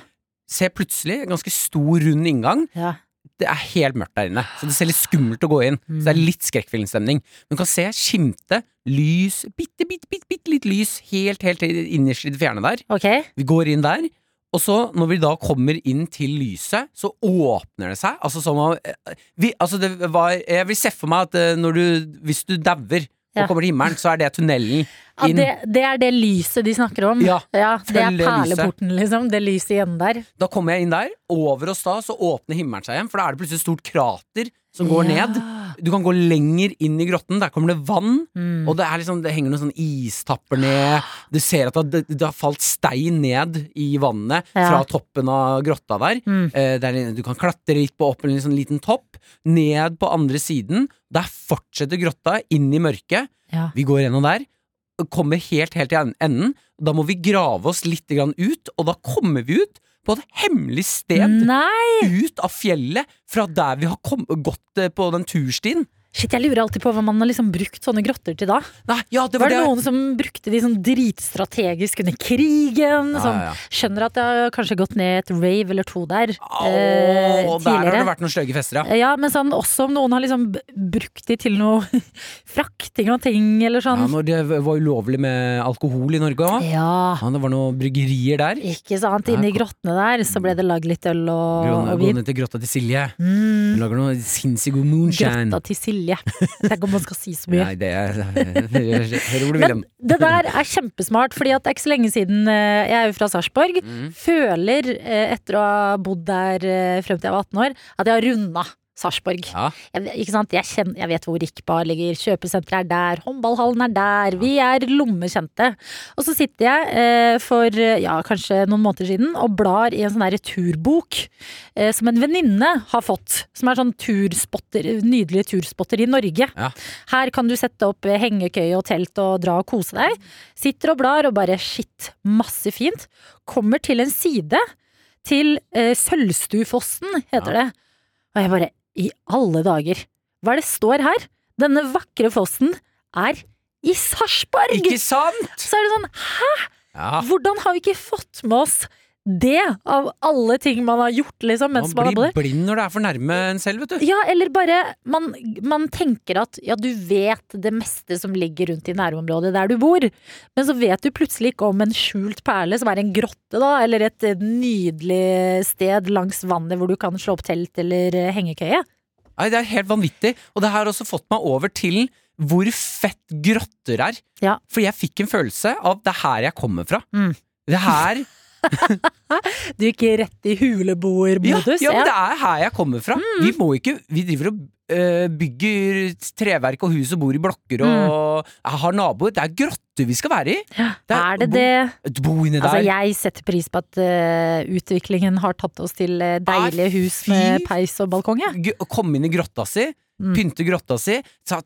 [SPEAKER 3] Se plutselig en ganske stor, rund inngang.
[SPEAKER 2] Ja.
[SPEAKER 3] Det er helt mørkt der inne, så det ser litt skummelt å gå inn. Så det er litt skrekkfilmstemning. Men du kan se skimte lys, bitte, bitte, bitte, bitte litt lys, helt, helt innerst i det fjerne der.
[SPEAKER 2] Okay.
[SPEAKER 3] Vi går inn der, og så når vi da kommer inn til lyset, så åpner det seg. Altså som om eh, vi, Altså det var Jeg vil se for meg at eh, når du Hvis du dauer og kommer til himmelen, så er det tunnelen inn.
[SPEAKER 2] det, det er det lyset de snakker om.
[SPEAKER 3] Ja,
[SPEAKER 2] det er perleporten, liksom. Det lyset igjen der.
[SPEAKER 3] Da kommer jeg inn der. Over oss da så åpner himmelen seg igjen, for da er det plutselig et stort krater som går ned. Du kan gå lenger inn i grotten. Der kommer det vann.
[SPEAKER 2] Mm.
[SPEAKER 3] Og det, er liksom, det henger noen sånne istapper ned. Du ser at det, det har falt stein ned i vannet
[SPEAKER 2] Ja.
[SPEAKER 3] fra toppen av grotta der.
[SPEAKER 2] Mm.
[SPEAKER 3] Eh, det er, du kan klatre litt på opp en sånn liten topp. Ned på andre siden. Der fortsetter grotta inn i mørket.
[SPEAKER 2] Ja.
[SPEAKER 3] Vi går gjennom der. Kommer helt, helt til enden. Da må vi grave oss litt grann ut, og da kommer vi ut på et hemmelig sted
[SPEAKER 2] Nei!
[SPEAKER 3] ut av fjellet fra der vi har gått eh, på den turstien.
[SPEAKER 2] Shit, jeg lurer alltid på hva man har liksom brukt sånne grotter til da.
[SPEAKER 3] Nei, ja, det
[SPEAKER 2] Var
[SPEAKER 3] var
[SPEAKER 2] det
[SPEAKER 3] det.
[SPEAKER 2] noen som brukte de sånn dritstrategisk under krigen?
[SPEAKER 3] Ja,
[SPEAKER 2] Som
[SPEAKER 3] ja, ja.
[SPEAKER 2] skjønner at det har kanskje gått ned et rave eller to der
[SPEAKER 3] Åh,
[SPEAKER 2] eh,
[SPEAKER 3] der har det vært noen stygge fester, ja.
[SPEAKER 2] Ja, men sånn også om noen har liksom brukt de til noe frakting av ting eller
[SPEAKER 3] ja.
[SPEAKER 2] sånn.
[SPEAKER 3] Når det var ulovlig med alkohol i Norge òg.
[SPEAKER 2] Ja,
[SPEAKER 3] Ja, det var noen bryggerier der.
[SPEAKER 2] ikke sant. Inne i grottene der så ble det lagd litt øl og,
[SPEAKER 3] Grønne,
[SPEAKER 2] og
[SPEAKER 3] gå ned til grotta til Silje.
[SPEAKER 2] Mm,
[SPEAKER 3] Hun lager noe sinnssykt god moonshine.
[SPEAKER 2] grotta til Silje. Tenk om man skal si så mye.
[SPEAKER 3] Nei, det er Hør hvor du vil
[SPEAKER 2] Men
[SPEAKER 3] hen.
[SPEAKER 2] det der er kjempesmart, fordi at det er ikke så lenge siden eh, Jeg er jo fra Sarpsborg.
[SPEAKER 3] Mm.
[SPEAKER 2] Føler, eh, etter å ha bodd der eh, frem til jeg var 18 år, at jeg har runda Sarpsborg.
[SPEAKER 3] Ja.
[SPEAKER 2] Jeg, ikke sant? Jeg, kjenner, jeg vet hvor Rikbar ligger, kjøpesenteret er der, håndballhallen er der. Vi er lommekjente. Og så sitter jeg eh, for eh, ja, kanskje noen måneder siden og blar i en sånn returbok turbok eh, som en venninne har fått. Som er sånn turspotter, nydelige turspotter i Norge.
[SPEAKER 3] Ja.
[SPEAKER 2] Her kan du sette opp eh, hengekøye og telt og dra og kose deg. Sitter og blar og bare shit, masse fint. Kommer til en side til eh, Sølvstufossen, heter det. Og jeg bare, i alle dager, hva er det står her? Denne vakre fossen er i Sarpsborg!
[SPEAKER 3] Ikke sant?!
[SPEAKER 2] Så er det sånn, hæ?
[SPEAKER 3] Ja.
[SPEAKER 2] Hvordan har vi ikke fått med oss det, av alle ting man har gjort, liksom, mens man,
[SPEAKER 3] Man blir blind når det er for nærme en selv, vet du.
[SPEAKER 2] Ja, eller bare man, man tenker at ja, du vet det meste som ligger rundt i nærområdet der du bor, men så vet du plutselig ikke om en skjult perle som er en grotte, da, eller et nydelig sted langs vannet hvor du kan slå opp telt eller eh, hengekøye.
[SPEAKER 3] Nei, det er helt vanvittig. Og det har også fått meg over til hvor fett grotter er.
[SPEAKER 2] Ja.
[SPEAKER 3] For jeg fikk en følelse av det er her jeg kommer fra.
[SPEAKER 2] Mm.
[SPEAKER 3] Det her
[SPEAKER 2] Du gikk rett i
[SPEAKER 3] ja,
[SPEAKER 2] huleboermodus.
[SPEAKER 3] ja, men det er her jeg kommer fra.
[SPEAKER 2] Mm.
[SPEAKER 3] Vi må ikke Vi driver og øh, bygger treverk og hus og bor i blokker og har naboer. Det er grotter vi skal være i.
[SPEAKER 2] Det Er det
[SPEAKER 3] bo,
[SPEAKER 2] det?
[SPEAKER 3] Bo inni
[SPEAKER 2] Altså, jeg setter pris på at uh, utviklingen har tatt oss til eh, deilige hus
[SPEAKER 3] fy
[SPEAKER 2] med peis og balkong,
[SPEAKER 3] å komme inn i grotta si,
[SPEAKER 2] Mm.
[SPEAKER 3] pynte grotta si, ta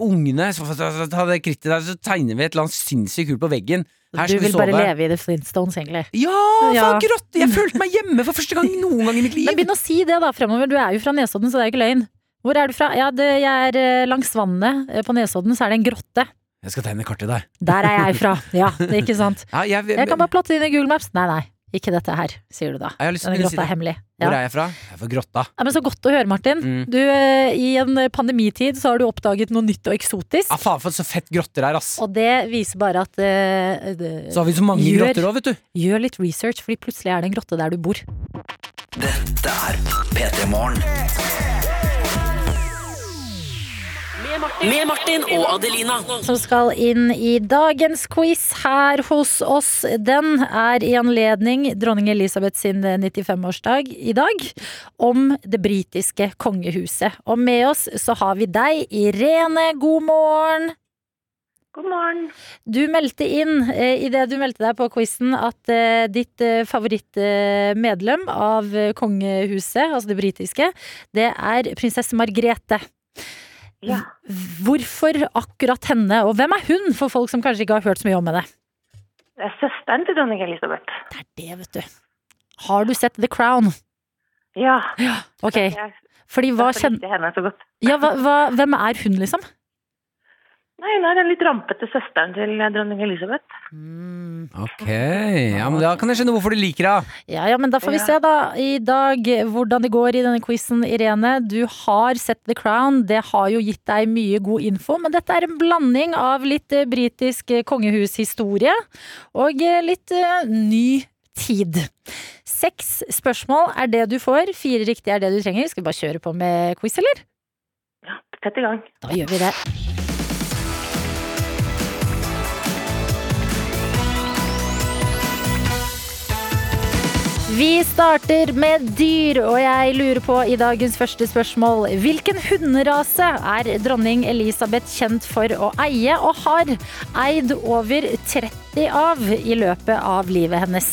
[SPEAKER 3] ungene ta det krittet der, så tegner vi et eller annet sinnssykt kult på veggen. Her
[SPEAKER 2] Du
[SPEAKER 3] vi
[SPEAKER 2] vil bare leve i The Flintstones, egentlig.
[SPEAKER 3] Ja,
[SPEAKER 2] Ja.
[SPEAKER 3] faen grått! Jeg følte meg hjemme for første gang noen gang i mitt liv!
[SPEAKER 2] Men begynn å si det da fremover. Du er jo fra Nesodden, så det er jo ikke løgn. Hvor er du fra? Ja, det, jeg er eh, langs vannet. Eh, På Nesodden så er det en grotte.
[SPEAKER 3] Jeg skal tegne kartet der.
[SPEAKER 2] Der er jeg fra. Ja, det er ikke sant.
[SPEAKER 3] Ja, jeg,
[SPEAKER 2] Jeg kan bare platte inn i Google Maps. Nei, nei. Ikke dette her, sier du da.
[SPEAKER 3] Jeg har lyst til å
[SPEAKER 2] Denne
[SPEAKER 3] si
[SPEAKER 2] grotta er
[SPEAKER 3] det.
[SPEAKER 2] hemmelig.
[SPEAKER 3] Hvor
[SPEAKER 2] Ja.
[SPEAKER 3] er jeg fra? Jeg er fra Grotta.
[SPEAKER 2] Ja, men så godt å høre, Martin.
[SPEAKER 3] Mm.
[SPEAKER 2] Du, eh, I en pandemitid så har du oppdaget noe nytt og eksotisk.
[SPEAKER 3] Ja, faen, for så fett grotter her, ass.
[SPEAKER 2] Og det viser bare at uh, det-
[SPEAKER 3] Så har vi så mange
[SPEAKER 2] gjør,
[SPEAKER 3] grotter òg, vet du.
[SPEAKER 2] Gjør litt research, fordi plutselig er det en grotte der du bor.
[SPEAKER 5] Dette er P3 Morgen.
[SPEAKER 6] Med Martin og Adelina.
[SPEAKER 2] som skal inn i dagens quiz her hos oss. Den er i anledning dronning Elisabeth sin 95-årsdag i dag, om det britiske kongehuset. Og med oss så har vi deg, Irene. God morgen!
[SPEAKER 8] God morgen.
[SPEAKER 2] Du meldte inn eh, i det du meldte deg på quizen at eh, ditt eh, favorittmedlem av eh, kongehuset, altså det britiske, det er prinsesse Margrethe.
[SPEAKER 8] Ja.
[SPEAKER 2] Hvorfor akkurat henne, og hvem er hun, for folk som kanskje ikke har hørt så mye om henne?
[SPEAKER 8] Det er søsteren til dronning Elisabeth.
[SPEAKER 2] Det er det, vet du. Har du sett The Crown?
[SPEAKER 8] Ja.
[SPEAKER 2] Ok, fordi hva kjenner
[SPEAKER 8] henne så godt.
[SPEAKER 2] ja, hva, hva, Hvem er hun, liksom?
[SPEAKER 8] Nei, hun er den litt rampete søsteren til dronning Elisabeth.
[SPEAKER 3] Ok, ja, men da kan jeg skjønne hvorfor du liker henne.
[SPEAKER 2] Ja, ja, men da får vi
[SPEAKER 8] Ja.
[SPEAKER 2] se da i dag hvordan det går i denne quizen, Irene. Du har sett The Crown, det har jo gitt deg mye god info, men dette er en blanding av litt eh, britisk eh, kongehushistorie og eh, litt ny tid. Seks spørsmål er det du får, fire riktige er det du trenger. Skal vi bare kjøre på med quiz, eller?
[SPEAKER 8] Ja, sett i gang.
[SPEAKER 2] Da gjør vi det. Vi starter med dyr, og jeg lurer på i dagens første spørsmål Hvilken hunderase er dronning Elisabeth kjent for å eie, og har eid over 30 av i løpet av livet hennes?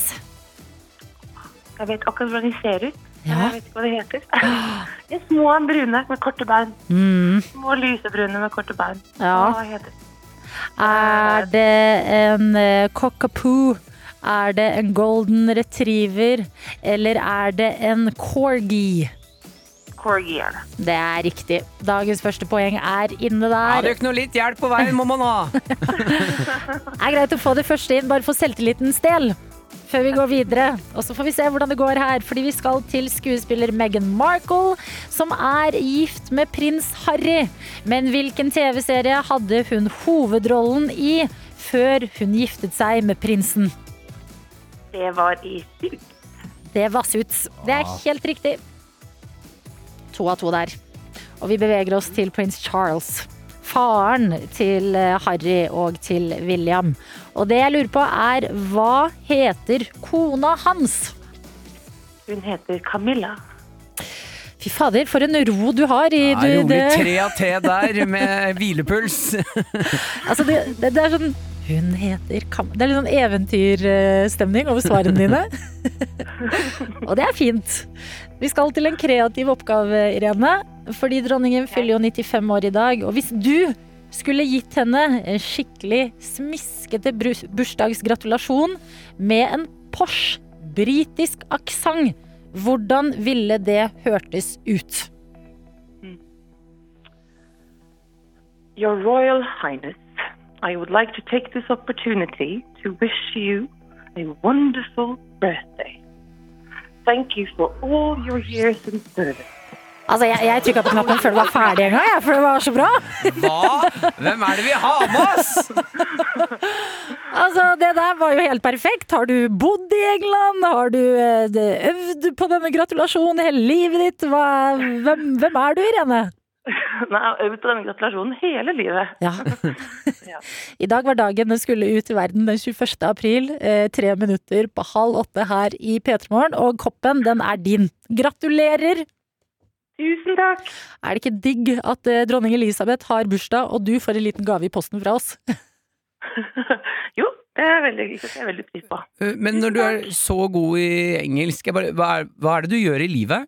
[SPEAKER 8] Jeg vet akkurat hvordan de ser ut.
[SPEAKER 2] Ja.
[SPEAKER 8] Jeg vet ikke hva de heter. De er små brune med korte bein.
[SPEAKER 2] Mm,
[SPEAKER 8] Små lysebrune med korte bein.
[SPEAKER 2] ja.
[SPEAKER 8] Hva heter de?
[SPEAKER 2] Er det en eh, cockapoo? Er det en golden retriever? Eller er det en corgi?
[SPEAKER 8] Corgi er det.
[SPEAKER 2] Det er riktig. Dagens første poeng er inne der.
[SPEAKER 3] det er ikke noe litt hjelp på veien, må man ha.
[SPEAKER 2] Det er greit å få det første inn, bare for selvtillitens del. Før vi går videre. Og så får vi se hvordan det går her, fordi vi skal til skuespiller Meghan Markle, som er gift med prins Harry. Men hvilken TV-serie hadde hun hovedrollen i før hun giftet seg med prinsen?
[SPEAKER 8] Det var i syk.
[SPEAKER 2] Det var Suits. Det er helt riktig. To av to der. Og vi beveger oss til prins Charles. Faren til eh, Harry og til William. Og det jeg lurer på er, hva heter kona hans?
[SPEAKER 8] Hun heter Camilla.
[SPEAKER 2] Fy fader, for en ro du har i
[SPEAKER 3] Ja,
[SPEAKER 2] du,
[SPEAKER 3] rolig
[SPEAKER 2] det,
[SPEAKER 3] tre av te der med hvilepuls.
[SPEAKER 2] altså det, det, det er sånn Hun heter Kam... Det er litt sånn eventyrstemning over svarene dine. og det er fint. Vi skal til en kreativ oppgave, Irene. Fordi dronningen fyller jo 95 år i dag. Og hvis du skulle gitt henne en skikkelig smiskete bursdagsgratulasjon med en Porsche britisk aksent, hvordan ville det hørtes ut?
[SPEAKER 8] Your Royal Highness, I would like to take this opportunity to wish you a wonderful birthday. Thank you for all your years in service.
[SPEAKER 2] Altså, jeg, jeg trykka på knappen før det var ferdig en gang, for det var så bra.
[SPEAKER 3] Hva? Hvem er det vi har med oss?
[SPEAKER 2] Altså, det der var jo helt perfekt. Har du bodd i England? Har du eh, øvd på denne gratulasjonen hele livet ditt? Hva, hvem, hvem er du, Irene?
[SPEAKER 8] Nei, jeg har øvd på denne gratulasjonen hele livet.
[SPEAKER 2] Ja.
[SPEAKER 8] Ja.
[SPEAKER 2] I dag var dagen den skulle ut i verden den 21. april. Eh, tre minutter på halv åtte her i P3 Morgen. Og koppen, den er din. Gratulerer!
[SPEAKER 8] Tusen takk!
[SPEAKER 2] Er det ikke digg at eh, dronning Elisabeth har bursdag, og du får en liten gave i posten fra oss?
[SPEAKER 8] jo, det er veldig. Det veldig pris på.
[SPEAKER 3] Eh, Men når du er så god i engelsk, bare, hva, er, hva er det du gjør i livet?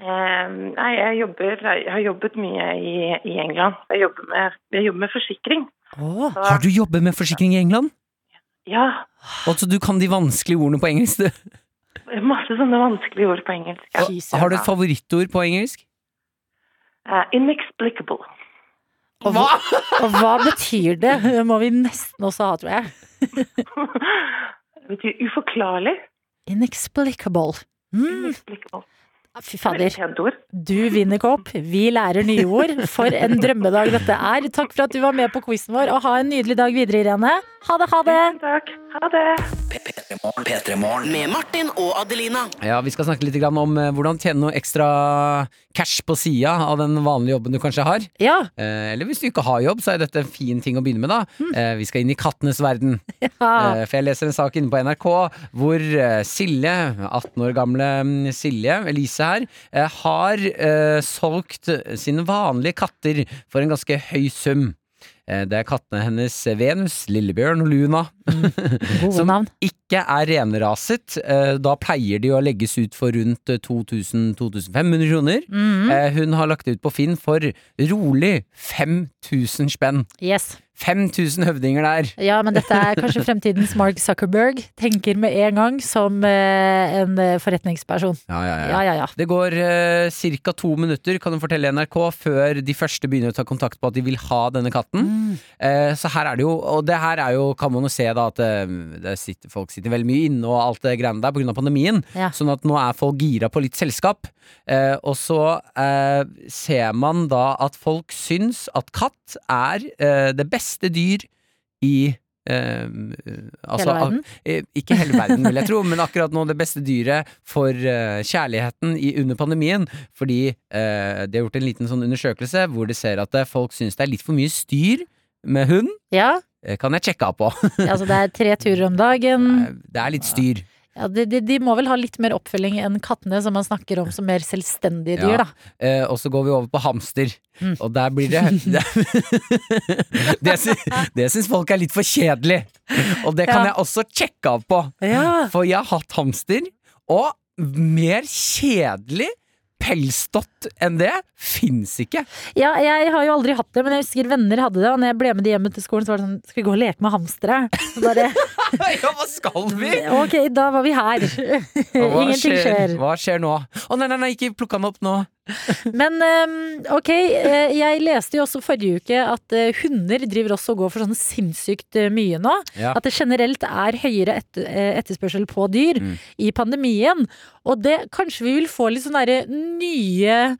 [SPEAKER 8] Eh, nei, jeg, jobber, jeg har jobbet mye i, i England. Jeg jobber, med, jeg jobber med forsikring.
[SPEAKER 2] Åh,
[SPEAKER 8] Så,
[SPEAKER 3] Har du jobbet med forsikring i England?
[SPEAKER 8] Ja,
[SPEAKER 3] Altså, du kan de vanskelige ordene på engelsk, du.
[SPEAKER 8] masse sånne vanskelige ord på engelsk. Ja.
[SPEAKER 3] Har du et favorittord på engelsk?
[SPEAKER 8] Uh, inexplicable.
[SPEAKER 2] Og hva? og hva betyr det? Det må vi nesten også ha, tror jeg.
[SPEAKER 8] Det betyr uforklarlig.
[SPEAKER 2] Inexplicable. Mm,
[SPEAKER 8] Inexplicable.
[SPEAKER 2] Fy fader. Du vinner kopp, vi lærer nye ord. For en drømmedag dette er. Takk for at du var med på quizen vår, og ha en nydelig dag videre, Irene. Ha det, ha det!
[SPEAKER 8] Tusen takk. Ha det.
[SPEAKER 5] P3morgen. P3morgen.
[SPEAKER 6] Med Martin og Adelina.
[SPEAKER 3] Ja, Vi skal snakke litt om eh, hvordan tjene noe ekstra cash på sida av den vanlige jobben du kanskje har.
[SPEAKER 2] Ja,
[SPEAKER 3] Eh, eller hvis du ikke har jobb, så er dette en fin ting å begynne med, da. Mm. vi skal inn i kattenes verden.
[SPEAKER 2] ja.
[SPEAKER 3] For jeg leser en sak inne på NRK hvor Silje, 18 år gamle mm, Silje, Elise her, eh, har eh, solgt sine vanlige katter for en ganske høy sum. Eh, Det er kattene hennes Venus, Lillebjørn og Luna.
[SPEAKER 2] Gode
[SPEAKER 3] Som ikke er renraset. Eh, Da pleier de å legges ut for rundt eh, 2000-2500 kroner.
[SPEAKER 2] Mm.
[SPEAKER 3] Eh, Hun har lagt det ut på Finn for rolig 5000 spenn.
[SPEAKER 2] Yes.
[SPEAKER 3] 5000 høvdinger der.
[SPEAKER 2] Ja, men dette er kanskje fremtidens Mark Zuckerberg. Tenker med en gang som eh, en eh, forretningsperson.
[SPEAKER 3] Ja, ja,
[SPEAKER 2] Ja, ja, ja.
[SPEAKER 3] Det går eh, ca. to minutter, kan du fortelle NRK, før de første begynner å ta kontakt på at de vil ha denne katten.
[SPEAKER 2] Mm.
[SPEAKER 3] Eh, så her er det jo, og det her er jo, kan man jo se da, at eh, det sitter, folk sitter veldig mye inne og alt det greiene der pga. pandemien.
[SPEAKER 2] Ja.
[SPEAKER 3] Sånn at nå er folk gira på litt selskap. Eh, og så eh, ser man da at folk syns at katt er eh, det beste dyr i eh, altså,
[SPEAKER 2] Hele verden?
[SPEAKER 3] eh, ikke hele verden, vil jeg tro, men akkurat nå det beste dyret for kjærligheten i, under pandemien. Fordi de har gjort en liten sånn undersøkelse hvor de ser at folk syns det er litt for mye styr med hund.
[SPEAKER 2] Ja,
[SPEAKER 3] kan jeg sjekke av på.
[SPEAKER 2] altså det er tre turer om dagen.
[SPEAKER 3] Eh, det er litt styr.
[SPEAKER 2] Ja, de, de, de må vel ha litt mer oppfølging enn kattene, som man snakker om som mer selvstendige dyr,
[SPEAKER 3] Ja.
[SPEAKER 2] da.
[SPEAKER 3] Eh, og så går vi over på hamster.
[SPEAKER 2] Mm.
[SPEAKER 3] Og der blir det Det, det, sy- det syns folk er litt for kjedelig. Og det kan
[SPEAKER 2] Ja.
[SPEAKER 3] jeg også sjekke av på.
[SPEAKER 2] Ja.
[SPEAKER 3] For jeg har hatt hamster, og mer kjedelig pelsdott enn det fins ikke.
[SPEAKER 2] Ja, jeg har jo aldri hatt det, men jeg husker venner hadde det. Og når jeg ble med de hjem til skolen, så var det sånn Skal vi gå og leke med hamstere? Bare,
[SPEAKER 3] ja, hva skal vi?
[SPEAKER 2] ok, da var vi her. Ingenting skjer.
[SPEAKER 3] Hva skjer nå? Å nei, nei, nei, ikke plukk han opp nå.
[SPEAKER 2] Men ok, eh, jeg leste jo også forrige uke at eh, hunder driver også og går for sånn sinnssykt eh, mye nå.
[SPEAKER 3] Ja.
[SPEAKER 2] At det generelt er høyere etterspørsel på dyr
[SPEAKER 3] Mm.
[SPEAKER 2] i pandemien. Og det kanskje vi vil få litt sånne nye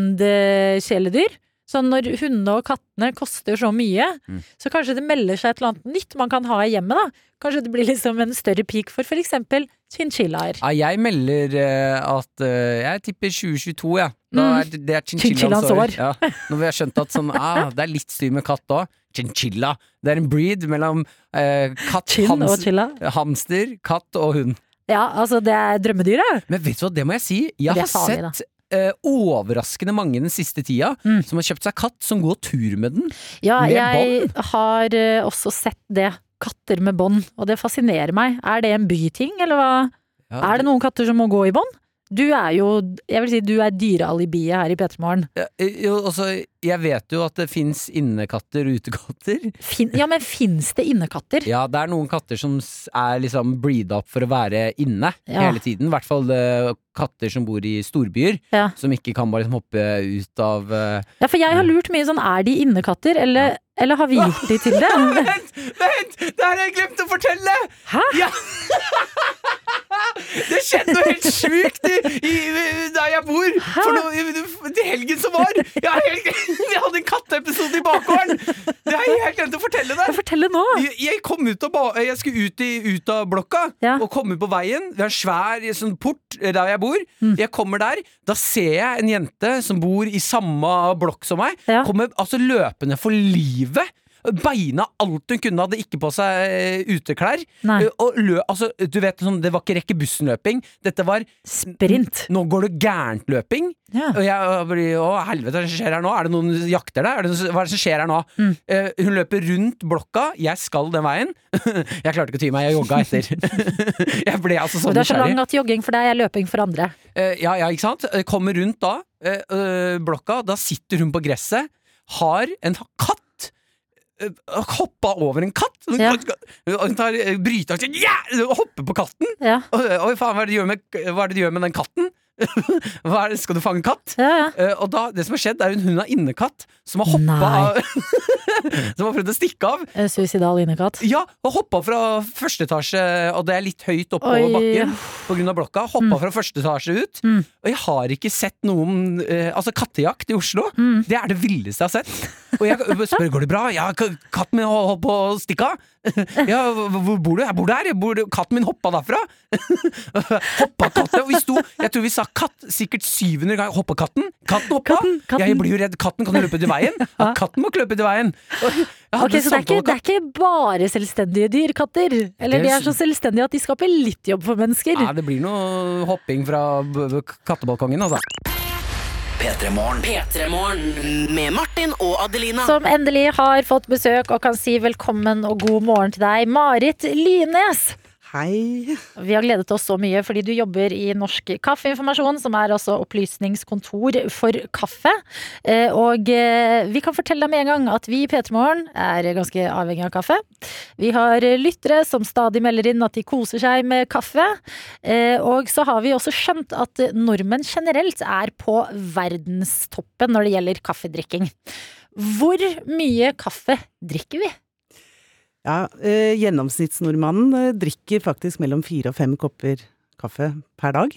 [SPEAKER 2] trendkjæledyr. Sånn når hundene og kattene koster så mye,
[SPEAKER 3] Mm.
[SPEAKER 2] så kanskje det melder seg et eller annet nytt man kan ha i hjemmet. da. Kanskje det blir liksom en større peak for f.eks. chinchillaer.
[SPEAKER 3] Ja, jeg melder uh, at uh, Jeg tipper 2022, ja. Da
[SPEAKER 2] Mm.
[SPEAKER 3] er det, det er
[SPEAKER 2] Chinchillaens
[SPEAKER 3] år. Ja. Når vi har skjønt at sånn, ah, det er litt styr med katt òg. Chinchilla. Det er en breed mellom uh, katt, hams, hamster, katt og hund.
[SPEAKER 2] Ja, altså det er drømmedyret.
[SPEAKER 3] Men vet du hva, det må jeg si. Jeg har
[SPEAKER 2] farlig,
[SPEAKER 3] sett Uh, overraskende mange den siste tida
[SPEAKER 2] Mm.
[SPEAKER 3] som har kjøpt seg katt som går tur med den.
[SPEAKER 2] Ja,
[SPEAKER 3] Med
[SPEAKER 2] jeg har uh, også sett det. Katter med bånd, og det fascinerer meg. Er det en byting, eller hva?
[SPEAKER 3] Ja,
[SPEAKER 2] Er det noen katter som må gå i bånd? Du er jo Jeg vil si du er dyrealibiet her i P3 Morgen.
[SPEAKER 3] Ja, eh, jo, altså, jeg vet jo at det fins innekatter og utekatter.
[SPEAKER 2] Fin, ja, men fins det innekatter?
[SPEAKER 3] Ja, det er noen katter som er liksom breeda opp for å være inne
[SPEAKER 2] Ja.
[SPEAKER 3] hele tiden. I hvert fall eh, katter som bor i storbyer,
[SPEAKER 2] Ja.
[SPEAKER 3] som ikke kan bare liksom hoppe ut av uh,
[SPEAKER 2] Ja, for jeg har lurt mye sånn, er de innekatter, eller, eller har vi gjort de til det?
[SPEAKER 3] Vent! Vent! Det her har jeg glemt å fortelle!
[SPEAKER 2] Hæ?
[SPEAKER 3] Ja. Det skjedde noe helt sjukt der jeg bor for noe, i- til helgen som var. Jeg, helt, vi hadde en katteepisode i bakgården! Det jeg helt glemt å fortelle det!
[SPEAKER 2] Fortell det nå!
[SPEAKER 3] Jeg, jeg kom ut av, jeg skulle ut, i, ut av blokka
[SPEAKER 2] Ja.
[SPEAKER 3] og komme på veien. Vi har en svær sånn port der jeg bor.
[SPEAKER 2] Mm.
[SPEAKER 3] Jeg kommer der. Da ser jeg en jente som bor i samme blokk som meg.
[SPEAKER 2] Ja.
[SPEAKER 3] Kommer altså løpende for livet. Beina alt hun kunne, hadde ikke på seg eh, uteklær. Eh, lø, altså, du vet, sånn, det var ikke rekke bussen-løping. Dette var
[SPEAKER 2] Sprint.
[SPEAKER 3] Nå går det gærent-løping.
[SPEAKER 2] Ja.
[SPEAKER 3] Og jeg blir Å, helvete, hva er skjer her nå? Er det noen jakter? Er noe- hva er det som skjer her nå?
[SPEAKER 2] Mm.
[SPEAKER 3] Uh, hun løper rundt blokka, jeg skal den veien. jeg klarte ikke å ty meg, jeg jogga etter. jeg ble altså sånn
[SPEAKER 2] nysgjerrig. det er så lang at jogging for deg er løping for andre.
[SPEAKER 3] Uh, ja, ja, ikke sant? Kommer rundt da, øh, blokka, da sitter hun på gresset, har en katt. Eh, Hoppa over en katt. Hun,
[SPEAKER 2] Ja.
[SPEAKER 3] hun tar eh, ja! og hopper på katten.
[SPEAKER 2] Ja,
[SPEAKER 3] Og, og faen, hva er med, hva er det du gjør med den katten? skal du fange katt?
[SPEAKER 2] ja, ja.
[SPEAKER 3] Uh, og da, det som har skjedd, er en hund av innekatt som har hoppa av Som har prøvd å stikke av.
[SPEAKER 2] Eh, Suicidal innekatt.
[SPEAKER 3] Ja, og hoppa fra første etasje, og det er litt høyt oppover
[SPEAKER 2] Oi.
[SPEAKER 3] bakken pga. blokka. Hoppa fra første etasje ut.
[SPEAKER 2] Mm.
[SPEAKER 3] Og jeg har ikke sett noen uh, Altså, kattejakt i Oslo,
[SPEAKER 2] Mm.
[SPEAKER 3] det er det villeste jeg har sett. Og jeg spør går det bra. Ja, katten min holdt på å stikke av. Ja, hvor hvor bor du? Jeg bor der. Jeg bor, katten min hoppa derfra. hoppa katten. Og vi sto Jeg tror vi sa katt sikkert 700 ganger. Hoppa katten? Katten hoppa!
[SPEAKER 2] Katten, katten.
[SPEAKER 3] Jeg blir jo redd. Katten kan løpe ut i veien. Ja, katten må løpe ut i veien.
[SPEAKER 2] Okay, Så det er, ikke, det er ikke bare selvstendige dyr, katter? Eller
[SPEAKER 3] Det
[SPEAKER 2] de
[SPEAKER 3] er
[SPEAKER 2] så selvstendige at de skaper litt jobb for mennesker?
[SPEAKER 3] Ja, det blir noe hopping fra b- b- kattebalkongen, altså.
[SPEAKER 5] Petremorne.
[SPEAKER 6] Petremorne. Med Martin og Adelina.
[SPEAKER 2] Som endelig har fått besøk og kan si velkommen og god morgen til deg, Marit Lynes.
[SPEAKER 9] Hei.
[SPEAKER 2] Vi har gledet oss så mye fordi du jobber i Norsk Kaffeinformasjon, som er altså opplysningskontor for kaffe. Eh, Og eh, vi kan fortelle deg med en gang at vi i P3 Morgen er ganske avhengig av kaffe. Vi har lyttere som stadig melder inn at de koser seg med kaffe. Eh, Og så har vi også skjønt at nordmenn generelt er på verdenstoppen når det gjelder kaffedrikking. Hvor mye kaffe drikker vi?
[SPEAKER 9] Ja, eh, gjennomsnittsnordmannen eh, drikker faktisk mellom fire og fem kopper kaffe per dag.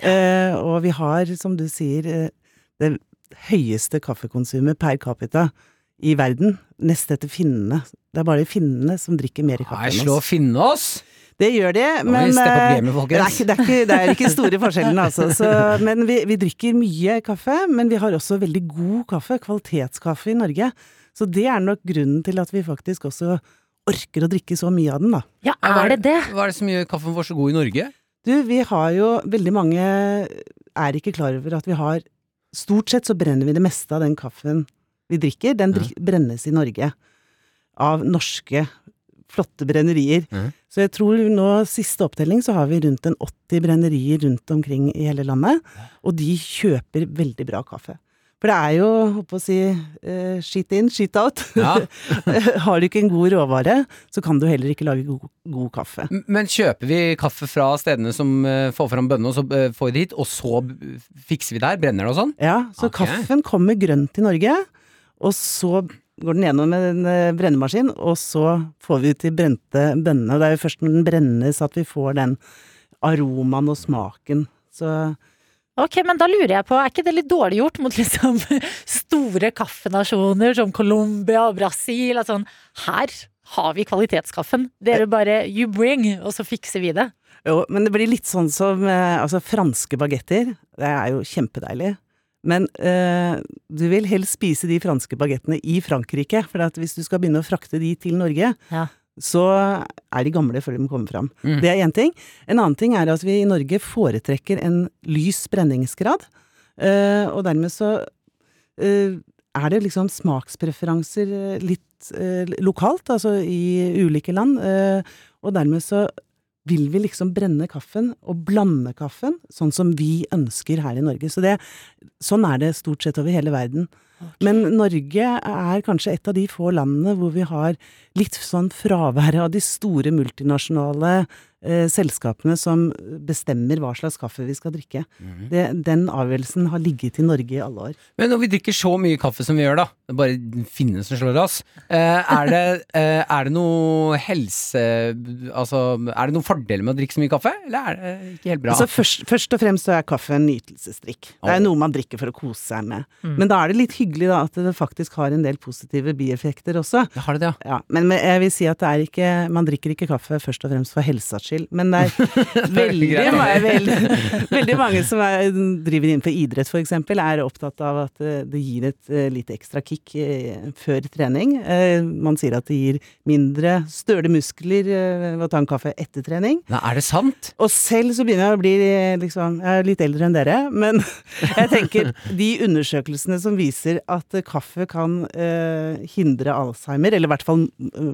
[SPEAKER 9] Eh, og vi har, som du sier, eh, det høyeste kaffekonsumet per capita i verden, nest etter finnene. Det er bare finnene som drikker mer kaffe enn oss.
[SPEAKER 3] slå
[SPEAKER 9] slår
[SPEAKER 3] finnene oss!
[SPEAKER 9] Det gjør
[SPEAKER 3] vi
[SPEAKER 9] men eh, det er, ikke, det, er ikke, det er ikke store forskjellene, altså. Så, men vi, vi drikker mye kaffe, men vi har også veldig god kaffe, kvalitetskaffe i Norge. Så det er nok grunnen til at vi faktisk også orker å drikke så mye av den, da.
[SPEAKER 2] Ja,
[SPEAKER 3] Ja,
[SPEAKER 2] er det det?
[SPEAKER 3] Hva er det som gjør kaffen vår så god i Norge?
[SPEAKER 9] Du, vi har jo Veldig mange er ikke klar over at vi har Stort sett så brenner vi det meste av den kaffen vi drikker. Den drik, brennes i Norge. Av norske, flotte brennerier.
[SPEAKER 3] Mhm.
[SPEAKER 9] Så jeg tror nå, siste opptelling, så har vi rundt en 80 brennerier rundt omkring i hele landet. Og de kjøper veldig bra kaffe. For det er jo, holdt å si, uh, shit in, shit out.
[SPEAKER 3] Ja.
[SPEAKER 9] har du ikke en god råvare, så kan du heller ikke lage god, god kaffe.
[SPEAKER 3] Men kjøper vi kaffe fra stedene som uh, får fram bønnene, og så uh, får vi det hit, og så fikser vi der? Brenner det og sånn?
[SPEAKER 9] Ja, så
[SPEAKER 3] okay.
[SPEAKER 9] kaffen kommer grønt til Norge, og så går den gjennom en brennemaskin, og så får vi ut de brente bønnene. Og det er jo først når den brennes at vi får den aromaen og smaken. Så
[SPEAKER 2] Ok, men da lurer jeg på, er ikke det litt dårlig gjort mot liksom store kaffenasjoner som Colombia og Brasil? At sånn, her har vi kvalitetskaffen. Dere bare you bring, og så fikser vi det.
[SPEAKER 9] jo, men det blir litt sånn som eh, altså franske bagetter. Det er jo kjempedeilig. Men øh, du vil helst spise de franske bagettene i Frankrike, for at hvis du skal begynne å frakte de til Norge,
[SPEAKER 2] Ja.
[SPEAKER 9] Så er de gamle før de kommer fram.
[SPEAKER 3] Mm.
[SPEAKER 9] Det er én ting. En annen ting er at vi i Norge foretrekker en lys brenningsgrad, Uh, og dermed så uh, er det liksom smakspreferanser eh, litt uh, lokalt, altså i ulike land, og dermed så vil vi liksom brenne kaffen og blande kaffen, sånn som vi ønsker her i Norge. Så det, sånn er det stort sett over hele verden. Men Norge er kanskje et av de få landene hvor vi har litt sånn fravær av de store multinasjonale eh, selskapene som bestemmer hva slags kaffe vi skal drikke. det, den avgjørelsen har ligget i Norge i alle år.
[SPEAKER 3] Men når vi drikker så mye kaffe som vi gjør, da, det er bare finnene som slår oss, eh, er det, eh, er det noe helse Altså, er det noen fordeler med å drikke så mye kaffe, eller er det ikke helt bra?
[SPEAKER 9] Altså først, først og fremst så er kaffe en nytelsesdrikk. Det er noe man drikker for å kose seg med. Men da er det litt hyggelig da at det faktisk har en del positive bieffekter også.
[SPEAKER 3] Jeg har det, ja.
[SPEAKER 9] Ja, men jeg vil si at det er ikke Man drikker ikke kaffe først og fremst for helsas skyld, men det er veldig,
[SPEAKER 3] det er
[SPEAKER 9] ma- veldig, veldig mange som er, driver innenfor idrett eksempel, er opptatt av at eh, det gir et eh, litt ekstra kick eh, før trening. Man sier at det gir mindre støle muskler ved å ta en kaffe etter trening.
[SPEAKER 3] Nei, er det sant?
[SPEAKER 9] Og selv så begynner jeg å bli liksom Jeg er litt eldre enn dere, men jeg tenker de undersøkelsene som viser at kaffe kan eh, hindre Alzheimer, eller i hvert fall eh,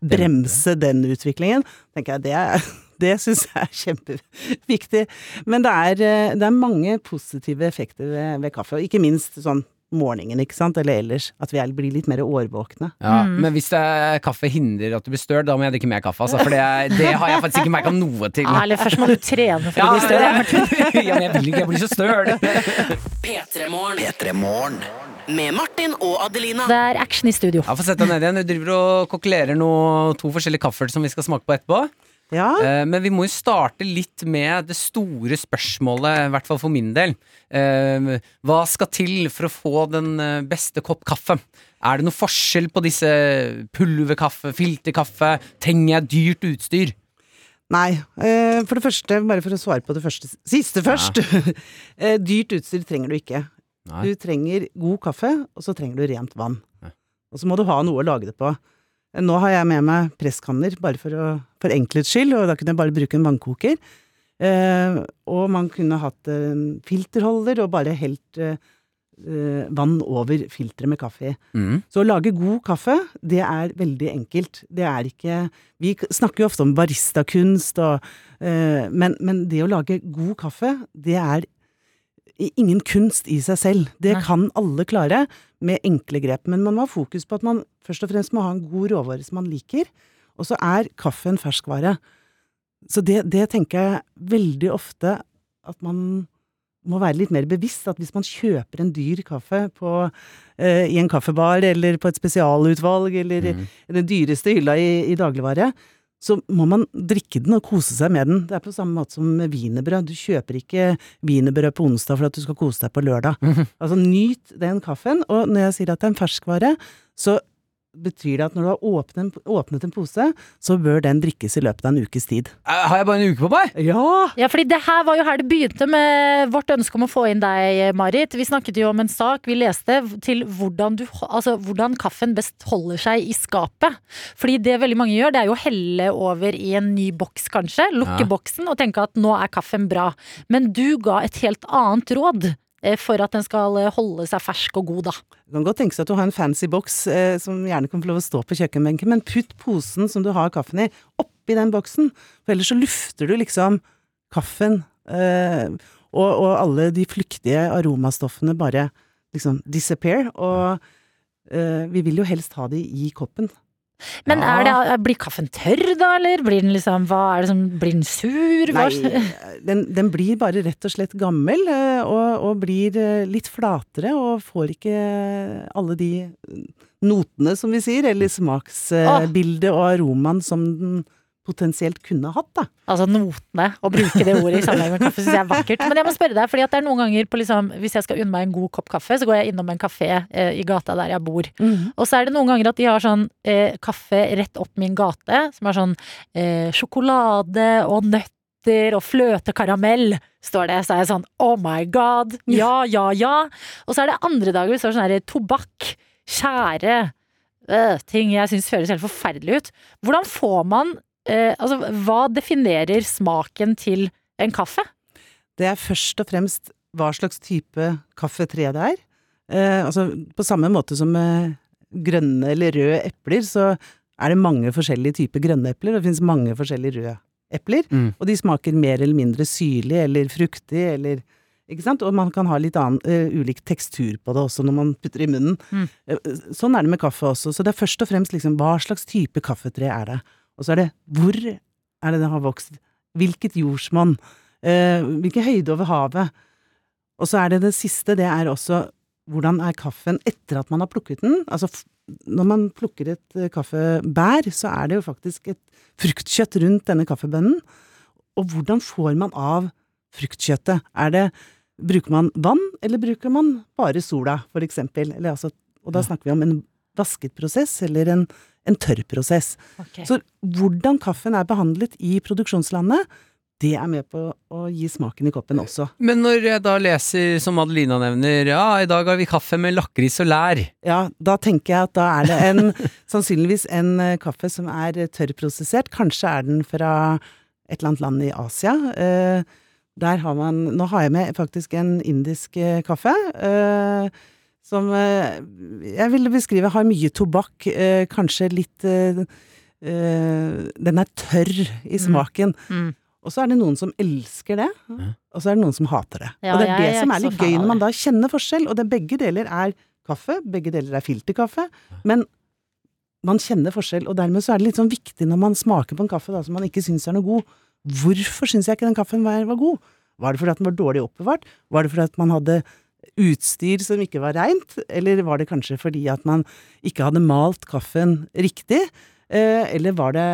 [SPEAKER 9] bremse den utviklingen, tenker jeg det er det syns jeg er kjempeviktig. Men det er, eh, det er mange positive effekter ved, ved kaffe, og ikke minst sånn morgenen, ikke sant, eller ellers. At vi blir litt mer årvåkne.
[SPEAKER 3] Ja, Men hvis det er kaffe hindrer at du blir støl, da må jeg drikke mer kaffe, altså. For det, det har jeg faktisk ikke merka noe til.
[SPEAKER 2] Ja, eller først må du trene for å bli støl.
[SPEAKER 3] ja, men jeg vil ikke, jeg blir så støl.
[SPEAKER 6] P3 Morgen. Med Martin og Adelina.
[SPEAKER 2] Det er action i studio.
[SPEAKER 3] Ja, Få sette deg ned igjen. Du driver og kokkelerer noe, to forskjellige kaffer som vi skal smake på etterpå.
[SPEAKER 9] Ja,
[SPEAKER 3] Eh, men vi må jo starte litt med det store spørsmålet, i hvert fall for min del. Eh, hva skal til for å få den eh, beste kopp kaffe? Er det noe forskjell på disse pulverkaffe, filterkaffe? Trenger jeg dyrt utstyr?
[SPEAKER 9] Nei. eh, For det første, bare for å svare på det første, siste først. Eh, Dyrt utstyr trenger du ikke.
[SPEAKER 3] Nei.
[SPEAKER 9] Du trenger god kaffe, og så trenger du rent vann.
[SPEAKER 3] Ja.
[SPEAKER 9] Og så må du ha noe å lage det på. Eh, Nå har jeg med meg presskanner, bare for, å, for enkelhets skyld, og da kunne jeg bare bruke en vannkoker. Eh, og man kunne hatt en filterholder og bare helt eh, eh, vann over filteret med kaffe i.
[SPEAKER 3] Mm.
[SPEAKER 9] Så å lage god kaffe, det er veldig enkelt. Det er ikke Vi snakker jo ofte om baristakunst og eh, men, men det å lage god kaffe, det er ingen kunst i seg selv. Det
[SPEAKER 2] Nei.
[SPEAKER 9] kan alle klare med enkle grep. Men man må ha fokus på at man først og fremst må ha en god råvare som man liker. Og så er kaffe en ferskvare. Så det, det tenker jeg veldig ofte at man må være litt mer bevisst. At hvis man kjøper en dyr kaffe på, eh, i en kaffebar eller på et spesialutvalg eller
[SPEAKER 3] Mm.
[SPEAKER 9] i den dyreste hylla i, i dagligvare, så må man drikke den og kose seg med den. Det er på samme måte som med wienerbrød. Du kjøper ikke wienerbrød på onsdag for at du skal kose deg på lørdag. Altså nyt den kaffen, og når jeg sier at det er en ferskvare, så betyr det at når du har åpnet, åpnet en pose, så bør den drikkes i løpet av en ukes tid.
[SPEAKER 3] Eh, Har jeg bare en uke på meg?
[SPEAKER 9] Ja!
[SPEAKER 2] Ja, fordi det her var jo her det begynte med vårt ønske om å få inn deg, Marit. Vi snakket jo om en sak vi leste til hvordan, du, altså, hvordan kaffen best holder seg i skapet. Fordi det veldig mange gjør, det er jo å helle over i en ny boks, kanskje. Lukke
[SPEAKER 3] Ja.
[SPEAKER 2] boksen og tenke at nå er kaffen bra. Men du ga et helt annet råd for at den skal eh, holde seg fersk og god, da.
[SPEAKER 9] Det kan godt tenkes at du har en fancy boks eh, som gjerne kan få lov å stå på kjøkkenbenken, men putt posen som du har kaffen i, oppi den boksen, for ellers så lufter du liksom kaffen, eh, og, og alle de flyktige aromastoffene bare liksom disappear, og eh, vi vil jo helst ha de i koppen.
[SPEAKER 2] Men
[SPEAKER 3] Ja.
[SPEAKER 2] det, blir kaffen tørr da, eller blir den liksom som, Blir den sur?
[SPEAKER 9] Nei, den, den blir bare rett og slett gammel, eh, og, og blir eh, litt flatere, og får ikke alle de notene, som vi sier, eller smaksbildet og aromaen som den potensielt kunne hatt, da.
[SPEAKER 2] Altså notene, å bruke det ordet i sammenheng med kaffe syns jeg er vakkert. Men jeg må spørre deg, fordi at det er noen ganger på liksom, hvis jeg skal unne meg en god kopp kaffe, så går jeg innom en kafé eh, i gata der jeg bor. Og så er det noen ganger at de har sånn eh, kaffe rett opp min gate, som er sånn eh, sjokolade og nøtter og fløtekaramell, står det. Så er jeg sånn oh my god, ja, ja, ja. Og så er det andre dager hvor det står sånn her tobakk, tjære, øh, ting jeg syns høres helt forferdelig ut. Hvordan får man eh, Altså, hva definerer smaken til en kaffe?
[SPEAKER 9] Det er først og fremst hva slags type kaffetre det er. Eh, altså, på samme måte som med grønne eller røde epler, så er det mange forskjellige typer grønne epler, og det finnes mange forskjellige røde epler,
[SPEAKER 3] Mm.
[SPEAKER 9] og de smaker mer eller mindre syrlig eller fruktig eller ikke sant? Og man kan ha litt annen, uh, ulik tekstur på det også når man putter i munnen.
[SPEAKER 2] Mm.
[SPEAKER 9] Eh, sånn er det med kaffe også. Så det er først og fremst liksom hva slags type kaffetre er det? Og så er det hvor er det det har vokst? Hvilket jordsmonn? Eh, hvilken høyde over havet? Og så er det det siste, det er også hvordan er kaffen etter at man har plukket den? Altså når man plukker et eh, kaffebær, så er det jo faktisk et fruktkjøtt rundt denne kaffebønnen. Og hvordan får man av fruktkjøttet? Er det Bruker man vann, eller bruker man bare sola, for eksempel? Eller altså, og da snakker vi om en vasket prosess, eller en, en tørr prosess.
[SPEAKER 2] Ok.
[SPEAKER 9] Så hvordan kaffen er behandlet i produksjonslandet, det er med på å gi smaken i koppen også.
[SPEAKER 3] Men når jeg da leser, som Adelina nevner, ja, i dag har vi kaffe med lakris og lær.
[SPEAKER 9] Ja, da tenker jeg at da er det en, sannsynligvis en eh, kaffe som er tørrprosessert. Kanskje er den fra et eller annet land i Asia. Eh, der har man Nå har jeg med faktisk en indisk eh, kaffe. Eh, som eh, jeg ville beskrive har mye tobakk, eh, kanskje litt eh, Den er tørr i smaken.
[SPEAKER 2] Mm.
[SPEAKER 9] Og så er det noen som elsker det, og så er det noen som hater det.
[SPEAKER 2] Ja,
[SPEAKER 9] og det er det
[SPEAKER 2] er
[SPEAKER 9] som er litt gøy når man da kjenner forskjell, og det begge deler er kaffe, begge deler er filterkaffe, men man kjenner forskjell, og dermed så er det litt sånn viktig når man smaker på en kaffe da, som man ikke syns er noe god. Hvorfor syns jeg ikke den kaffen var, var god? Var det fordi at den var dårlig oppbevart? Var det fordi at man hadde utstyr som ikke var reint? Eller var det kanskje fordi at man ikke hadde malt kaffen riktig? Eh, eller var det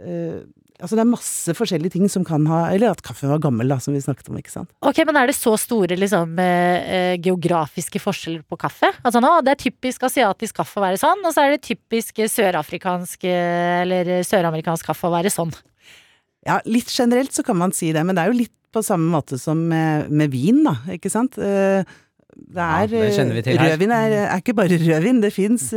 [SPEAKER 9] eh, Altså det er masse forskjellige ting som kan ha Eller at kaffen var gammel, da, som vi snakket om, ikke sant.
[SPEAKER 2] Ok, men er det så store liksom, eh, geografiske forskjeller på kaffe? Altså nå, Det er typisk asiatisk kaffe å være sånn, og så er det typisk sørafrikansk eller søramerikansk kaffe å være sånn.
[SPEAKER 9] Ja, litt generelt så kan man si det, men det er jo litt på samme måte som med, med vin, da, ikke sant. Eh, Det
[SPEAKER 3] Ja,
[SPEAKER 9] er
[SPEAKER 3] det vi til
[SPEAKER 9] eh. Rødvin er, er ikke bare rødvin, det fins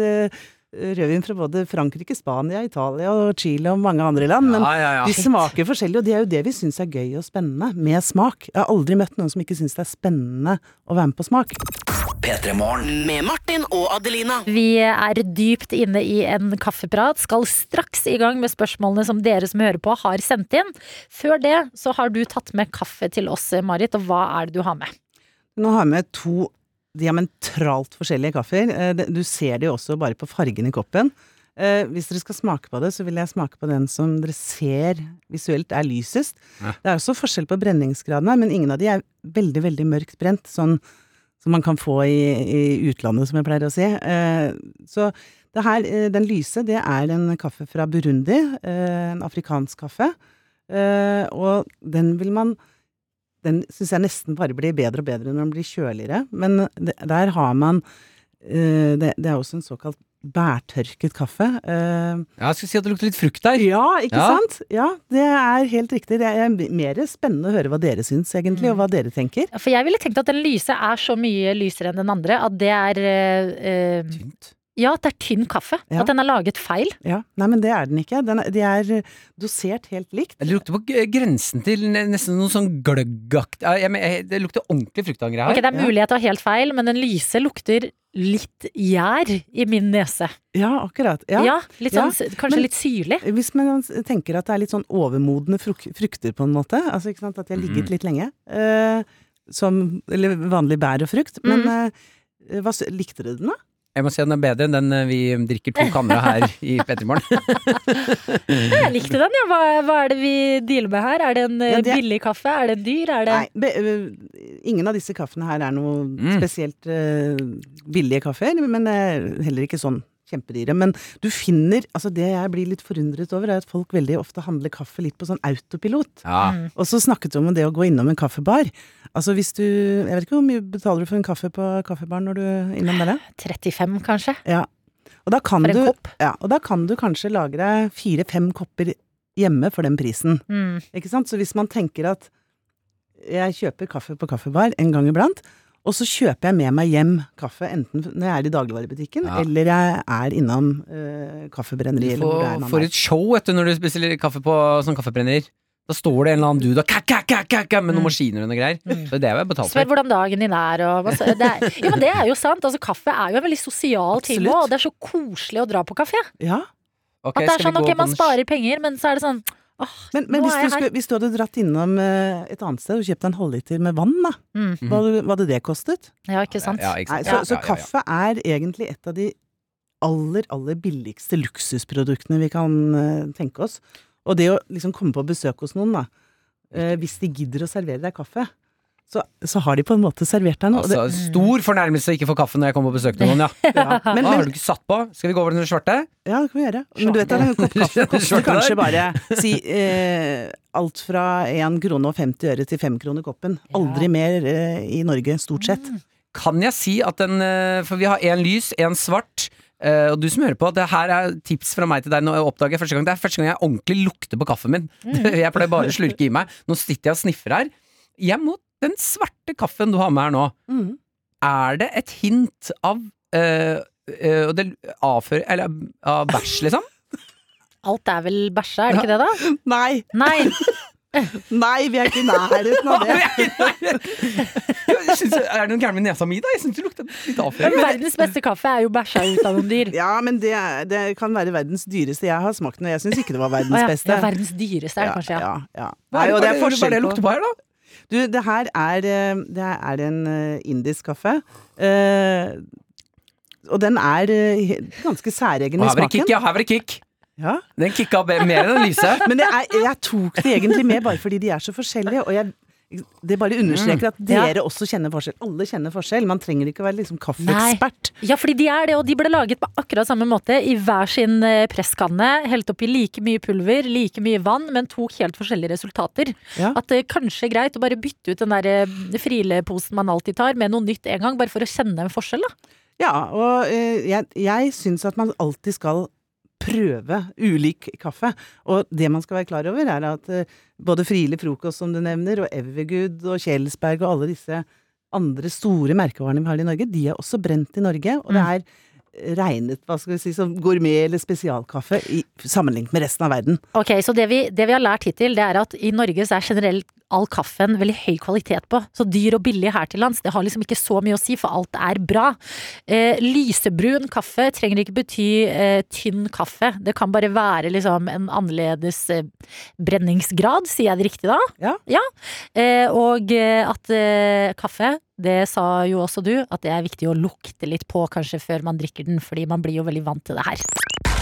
[SPEAKER 9] rødvin fra både Frankrike, Spania, Italia og Chile og mange andre land, men
[SPEAKER 3] ja, ja, ja.
[SPEAKER 9] de smaker forskjellig, og det er jo det vi syns er gøy og spennende med smak. Jeg har aldri møtt noen som ikke syns det er spennende å være med på smak.
[SPEAKER 6] Med Martin og Adelina.
[SPEAKER 2] Vi er dypt inne i en kaffeprat, skal straks i gang med spørsmålene som dere som hører på har sendt inn. Før det så har du tatt med kaffe til oss, Marit, og hva er det du har med?
[SPEAKER 9] Nå har jeg med to diametralt forskjellige kaffer. Eh, Du ser det jo også bare på fargen i koppen. Eh, hvis dere skal smake på det, så vil jeg smake på den som dere ser visuelt er lysest.
[SPEAKER 3] Ja.
[SPEAKER 9] Det er også forskjell på brenningsgraden her, men ingen av de er veldig, veldig mørkt brent, sånn som man kan få i, i utlandet, som jeg pleier å si. Eh, så det her, den lyse, det er en kaffe fra Burundi, en afrikansk kaffe. Og den vil man den syns jeg nesten bare blir bedre og bedre når den blir kjøligere. Men det, der har man eh, det, det er også en såkalt bærtørket kaffe. Eh,
[SPEAKER 3] Ja, jeg skulle si at det lukter litt frukt der.
[SPEAKER 9] ja, ikke
[SPEAKER 3] Ja.
[SPEAKER 9] sant? Ja, det er helt riktig. Det er mer spennende å høre hva dere syns, egentlig, og hva dere tenker.
[SPEAKER 2] For jeg ville tenkt at den lyse er så mye lysere enn den andre at det er eh, eh,
[SPEAKER 3] Tynt.
[SPEAKER 2] Ja, at det er tynn kaffe.
[SPEAKER 9] Ja.
[SPEAKER 2] At den er laget feil.
[SPEAKER 9] Ja, Nei, men det er den ikke. Den er, de er dosert helt likt.
[SPEAKER 3] Det lukter på grensen til nesten noe sånn gløggakt... Ja, jeg men- jeg- Det lukter ordentlig fruktangre her.
[SPEAKER 2] Ok, Det er mulig jeg tar helt feil, men den lyse lukter litt gjær i min nese.
[SPEAKER 9] Ja, akkurat. Ja.
[SPEAKER 2] Ja, litt sånn, ja. Kanskje
[SPEAKER 9] men-
[SPEAKER 2] litt syrlig.
[SPEAKER 9] Hvis man tenker at det er litt sånn overmodne fruk frukter, på en måte, altså ikke sant, at de har ligget litt lenge, eh, som Eller vanlig bær og frukt. Men eh, hva, likte dere den, da?
[SPEAKER 3] Jeg må si den er bedre enn den eh, vi drikker to kanner av her i P3morgen.
[SPEAKER 2] Jeg likte den, ja. Hva, hva er det vi dealer med her? Er det en eh,
[SPEAKER 9] Ja, det er-
[SPEAKER 2] billig kaffe? Er det en dyr? Er det
[SPEAKER 9] Nei, be, øh, ingen av disse kaffene her er noe
[SPEAKER 3] Mm.
[SPEAKER 9] spesielt uh, billige kaffer, men er heller ikke sånn kjempedyre. Men du finner Altså, det jeg blir litt forundret over, er at folk veldig ofte handler kaffe litt på sånn autopilot.
[SPEAKER 3] Ja.
[SPEAKER 2] Mm.
[SPEAKER 9] Og så snakket du om det å gå innom en kaffebar. Altså hvis du Jeg vet ikke hvor mye betaler du for en kaffe på kaffebaren når du er innom der?
[SPEAKER 2] 35, kanskje?
[SPEAKER 9] Ja. Og da kan
[SPEAKER 2] For en
[SPEAKER 9] du
[SPEAKER 2] kopp?
[SPEAKER 9] Ja, og da kan du kanskje lage deg fire-fem kopper hjemme for den prisen.
[SPEAKER 2] Mm.
[SPEAKER 9] Ikke sant? Så hvis man tenker at jeg kjøper kaffe på kaffebar en gang iblant, og så kjøper jeg med meg hjem kaffe enten når jeg er i dagligvarebutikken,
[SPEAKER 3] Ja.
[SPEAKER 9] eller jeg er innom uh, kaffebrenneri,
[SPEAKER 3] Du
[SPEAKER 9] eller hvor det er
[SPEAKER 3] får,
[SPEAKER 9] man
[SPEAKER 3] får
[SPEAKER 9] er.
[SPEAKER 3] et show vet du, når du bestiller kaffe på sånn kaffebrenner. Da står det en eller annen dude og kak, kak, kak, kak, kak, med noen
[SPEAKER 2] Mm.
[SPEAKER 3] maskiner og noe greier.
[SPEAKER 2] Mm.
[SPEAKER 3] Så det har jeg betalt
[SPEAKER 2] Spør
[SPEAKER 3] for.
[SPEAKER 2] hvordan dagen din er og masse, det er, Ja, men det er jo sant. Altså, kaffe er jo en veldig sosial
[SPEAKER 9] Absolutt.
[SPEAKER 2] og det er så koselig å dra på kafé.
[SPEAKER 9] Ja,
[SPEAKER 3] Okay,
[SPEAKER 2] At det er sånn ok, man sparer penger, men så er det sånn
[SPEAKER 9] Men, men hvis, du skulle, hvis du hadde dratt innom eh, et annet sted og kjøpt en halvliter med vann, da,
[SPEAKER 2] Mm.
[SPEAKER 9] hva, hadde- det kostet?
[SPEAKER 2] Ja, ikke sant?
[SPEAKER 3] Ja, ikke
[SPEAKER 9] Nei, så,
[SPEAKER 3] Ja,
[SPEAKER 9] så kaffe er egentlig et av de aller, aller billigste luksusproduktene vi kan eh, tenke oss. Og det å liksom komme på besøk hos noen, da, eh, hvis de gidder å servere deg kaffe, så, så har de på en måte servert deg noe.
[SPEAKER 3] Altså, stor fornærmelse å ikke få kaffe når jeg kommer på besøk til noen, ja.
[SPEAKER 9] ja. Men,
[SPEAKER 3] Hva har du ikke satt på? Skal vi gå over til det svarte?
[SPEAKER 9] ja, det kan vi gjøre. Men du vet at en kopp kaffe koster kanskje bare si eh, alt fra 1 krone og 50 øre til 5 kroner koppen. Aldri mer eh, i Norge, stort sett.
[SPEAKER 3] Kan jeg si at den eh, For vi har én lys, én svart. Uh, og du som hører på, det her er tips fra meg til deg. Nå oppdager jeg første gang Det er første gang jeg ordentlig lukter på kaffen min. Jeg pleier bare å slurke i meg. Nå sitter jeg og sniffer her. Jeg må Den svarte kaffen du har med her nå,
[SPEAKER 9] Mm.
[SPEAKER 3] er det et hint av øh, øh, det avfører Eller av bæsj, liksom?
[SPEAKER 2] Alt er vel bæsja, er det ikke det, da?
[SPEAKER 9] Nei,
[SPEAKER 2] Nei.
[SPEAKER 9] nei, vi er ikke i nærheten av det.
[SPEAKER 3] Jeg synes, er det noe gærent med nesa mi, da? Jeg syns det lukter litt avføring.
[SPEAKER 2] Verdens beste kaffe er jo bæsja ut av noen dyr.
[SPEAKER 9] Ja, men det, det kan være verdens dyreste. Jeg har smakt den, og jeg syns ikke det var verdens beste.
[SPEAKER 2] ja, verdens dyreste er det kanskje, ja.
[SPEAKER 9] ja, ja. Nei,
[SPEAKER 3] er,
[SPEAKER 9] det er
[SPEAKER 3] hva er det jeg lukter på her, da?
[SPEAKER 9] Du, det her er, eh, det er en eh, indisk kaffe. Eh, og den er eh, ganske særegen i smaken.
[SPEAKER 3] kick, ja. Her var det kick.
[SPEAKER 9] Ja.
[SPEAKER 3] Den kicka mer enn den lyse.
[SPEAKER 9] Men det er, jeg tok det egentlig med bare fordi de er så forskjellige. Og jeg, det bare understreker at
[SPEAKER 2] Ja.
[SPEAKER 9] dere også kjenner forskjell. Alle kjenner forskjell. Man trenger ikke å være liksom kaffeekspert.
[SPEAKER 2] Ja, fordi de er det, og de ble laget på akkurat samme måte i hver sin eh, presskanne. Helt oppi like mye pulver, like mye vann, men tok helt forskjellige resultater.
[SPEAKER 9] Ja.
[SPEAKER 2] At det kanskje er greit å bare bytte ut den der eh, frileposen man alltid tar, med noe nytt en gang, bare for å kjenne en forskjell, da.
[SPEAKER 9] Ja, og eh, jeg, jeg syns at man alltid skal prøve ulik kaffe. Og det man skal være klar over, er at eh, både Friele Frokost, som du nevner, og Evergood og Kjelsberg og alle disse andre store merkevarene vi har i Norge, de er også brent i Norge. Og det er regnet hva skal vi si, som gourmet eller spesialkaffe i, sammenlignet med resten av verden.
[SPEAKER 2] Ok, så det vi, det vi har lært hittil, det er at i Norge så er generelt all kaffen veldig høy kvalitet på. Så dyr og billig her til lands, det har liksom ikke så mye å si, for alt er bra. Eh, lysebrun kaffe trenger ikke bety eh, tynn kaffe. Det kan bare være liksom en annerledes eh, brenningsgrad, sier jeg det riktig da?
[SPEAKER 9] Ja.
[SPEAKER 2] Eh, og eh, at eh, kaffe, det sa jo også du, at det er viktig å lukte litt på kanskje før man drikker den, fordi man blir jo veldig vant til det her.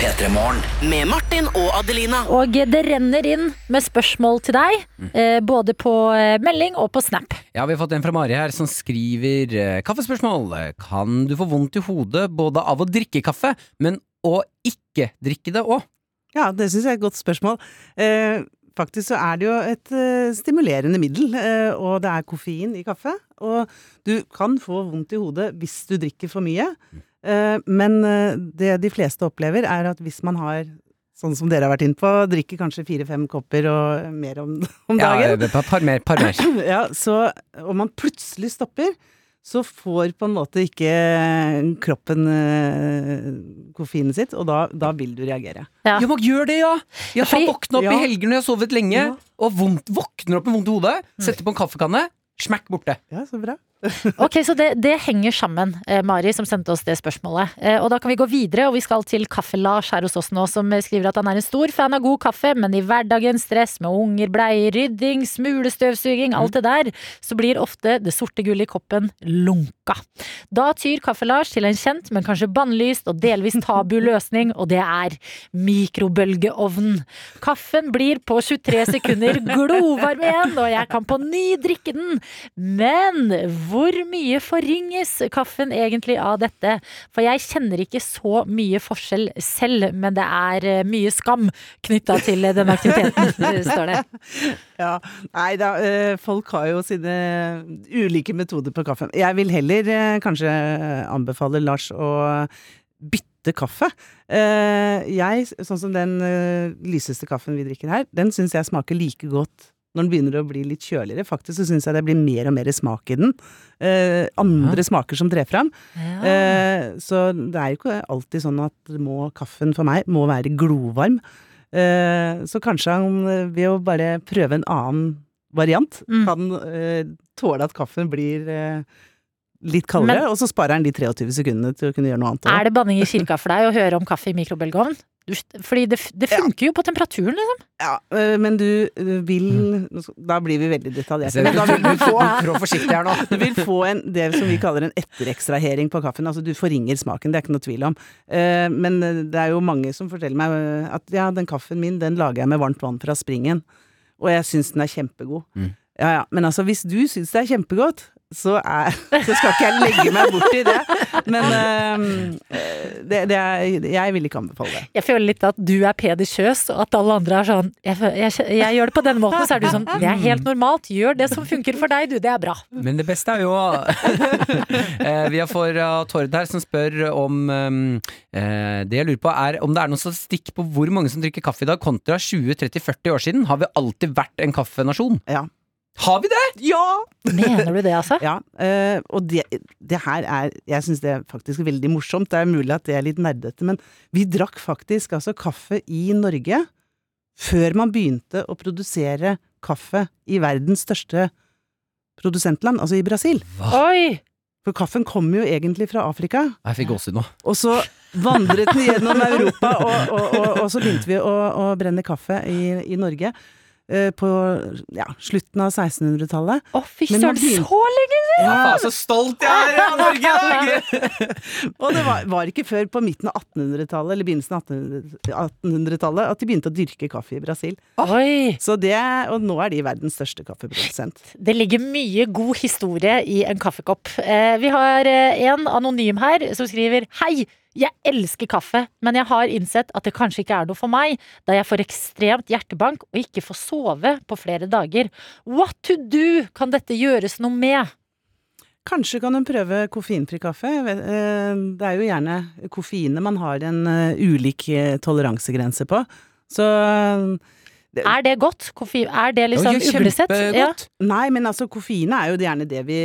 [SPEAKER 5] P3 Morgen.
[SPEAKER 6] Med Martin og Adelina.
[SPEAKER 2] Og det renner inn med spørsmål til deg, eh, både på eh, melding og på Snap.
[SPEAKER 3] Ja, vi har fått en fra Mari her som skriver eh, Kaffespørsmål. Kan du få vondt i hodet både av å drikke kaffe, men å ikke drikke det òg?
[SPEAKER 9] Ja, det syns jeg er et godt spørsmål. Eh, faktisk så er det jo et eh, stimulerende middel, eh, og det er koffein i kaffe. Og du kan få vondt i hodet hvis du drikker for mye. Eh, men eh, det de fleste opplever, er at hvis man har Sånn som dere har vært inne på, drikker kanskje fire-fem kopper og mer om, om
[SPEAKER 3] Ja,
[SPEAKER 9] dagen.
[SPEAKER 3] et par, par mer. Par mer.
[SPEAKER 9] Ja, så om man plutselig stopper, så får på en måte ikke kroppen eh, koffeinen sitt, og da, da vil du reagere.
[SPEAKER 2] Ja.
[SPEAKER 3] Ja, man gjør det, ja! Jeg har våkna opp
[SPEAKER 9] Ja.
[SPEAKER 3] i helger når jeg har sovet lenge,
[SPEAKER 9] Ja.
[SPEAKER 3] og vondt, våkner opp med vondt i hodet, setter på en kaffekanne, smekk borte.
[SPEAKER 9] Ja, så bra.
[SPEAKER 2] Ok, så det, det henger sammen, eh, Mari som sendte oss det spørsmålet. Eh, og da kan vi gå videre, og vi skal til Kaffe-Lars her hos oss nå, som skriver at han er en stor fan av god kaffe, men i hverdagen, stress med unger, bleier, rydding, smulestøvsuging, alt det der, så blir ofte det sorte gullet i koppen lunka. Da tyr Kaffe-Lars til en kjent, men kanskje bannlyst og delvis tabu løsning, og det er mikrobølgeovn. Kaffen blir på 23 sekunder glovarm igjen, og jeg kan på ny drikke den. Men hvor mye forringes kaffen egentlig av dette? For jeg kjenner ikke så mye forskjell selv, men det er eh, mye skam knytta til denne den aktiviteten, står det.
[SPEAKER 9] Ja, nei da, eh, folk har jo sine ulike metoder på kaffen. Jeg vil heller eh, kanskje anbefale Lars å bytte kaffe. Eh, Jeg, sånn som den eh, lyseste kaffen vi drikker her, den syns jeg smaker like godt når den begynner å bli litt kjøligere. Faktisk så syns jeg det blir mer og mer smak i den. Eh, andre smaker som trer fram. Eh, så det er jo ikke alltid sånn at må, kaffen for meg må være glovarm. Eh, så kanskje han ved å bare prøve en annen variant,
[SPEAKER 2] Mm.
[SPEAKER 9] kan eh, tåle at kaffen blir eh, litt kaldere,
[SPEAKER 2] Men-
[SPEAKER 9] og så sparer han de 23 sekundene til å kunne gjøre noe annet.
[SPEAKER 2] Er det banning i kirka for deg å høre om kaffe i mikrobølgeovn? Fordi det, det funker jo på temperaturen, liksom.
[SPEAKER 9] Ja, øh, men du øh, vil Da blir vi veldig detaljerte. Men da vil
[SPEAKER 3] du
[SPEAKER 9] få
[SPEAKER 3] trår forsiktig her nå.
[SPEAKER 9] Du vil få en, det som vi kaller en etterekstrahering på kaffen. Altså du forringer smaken, det er ikke noe tvil om. Eh, men det er jo mange som forteller meg at ja, den kaffen min, den lager jeg med varmt vann fra springen. Og jeg syns den er kjempegod.
[SPEAKER 3] Mm.
[SPEAKER 9] Ja ja, men altså hvis du syns det er kjempegodt, så, er, så skal ikke jeg legge meg bort i det. Men eh, det, det er, jeg vil ikke anbefale det.
[SPEAKER 2] Jeg føler litt at du er pedisjøs, og at alle andre er sånn jeg, jeg, jeg gjør det på denne måten, så er du sånn Det er helt normalt. Gjør det som funker for deg, du. Det er bra.
[SPEAKER 3] Men det beste er jo eh, Vi har fått uh, Tord her som spør om eh, Det jeg lurer på er om det er noen statistikk på hvor mange som drikker kaffe i dag, kontra 20-30-40 år siden. Har vi alltid vært en kaffenasjon?
[SPEAKER 9] Ja.
[SPEAKER 3] Har vi det?!
[SPEAKER 9] Ja!
[SPEAKER 2] Mener du det, altså?
[SPEAKER 9] Ja, Uh, og det, det her er Jeg syns det er faktisk veldig morsomt. Det er mulig at det er litt nerdete, men vi drakk faktisk altså kaffe i Norge før man begynte å produsere kaffe i verdens største produsentland, altså i Brasil.
[SPEAKER 2] Oi!
[SPEAKER 9] For kaffen kommer jo egentlig fra Afrika,
[SPEAKER 3] Jeg fikk gåsehud nå.
[SPEAKER 9] og så vandret den gjennom Europa, og, og, og, og så begynte vi å, å brenne kaffe i, i Norge. Eh, På ja, slutten av 1600-tallet.
[SPEAKER 2] Å, fy søren,
[SPEAKER 9] begynte-
[SPEAKER 2] så lenge siden!
[SPEAKER 3] Ja, faen, så stolt jeg er av Norge!
[SPEAKER 9] Og det var, var ikke før på midten av 1800-tallet, eller begynnelsen av 1800 1800-tallet, at de begynte å dyrke kaffe i Brasil.
[SPEAKER 2] Oi!
[SPEAKER 9] Så det, og nå er de verdens største kaffeprodusent.
[SPEAKER 2] Det ligger mye god historie i en kaffekopp. Eh, vi har eh, en anonym her som skriver Hei! Jeg elsker kaffe, men jeg har innsett at det kanskje ikke er noe for meg, da jeg får ekstremt hjertebank og ikke får sove på flere dager. What to do? Kan dette gjøres noe med?
[SPEAKER 9] Kanskje kan hun prøve koffeinfri kaffe. Eh, Det er jo gjerne koffeinet man har en eh, ulik eh, toleransegrense på. Så eh,
[SPEAKER 2] Er det godt? Koffein? Er det liksom
[SPEAKER 3] Det
[SPEAKER 2] uglesett? Ja.
[SPEAKER 9] Nei, men altså koffeinet er jo gjerne det vi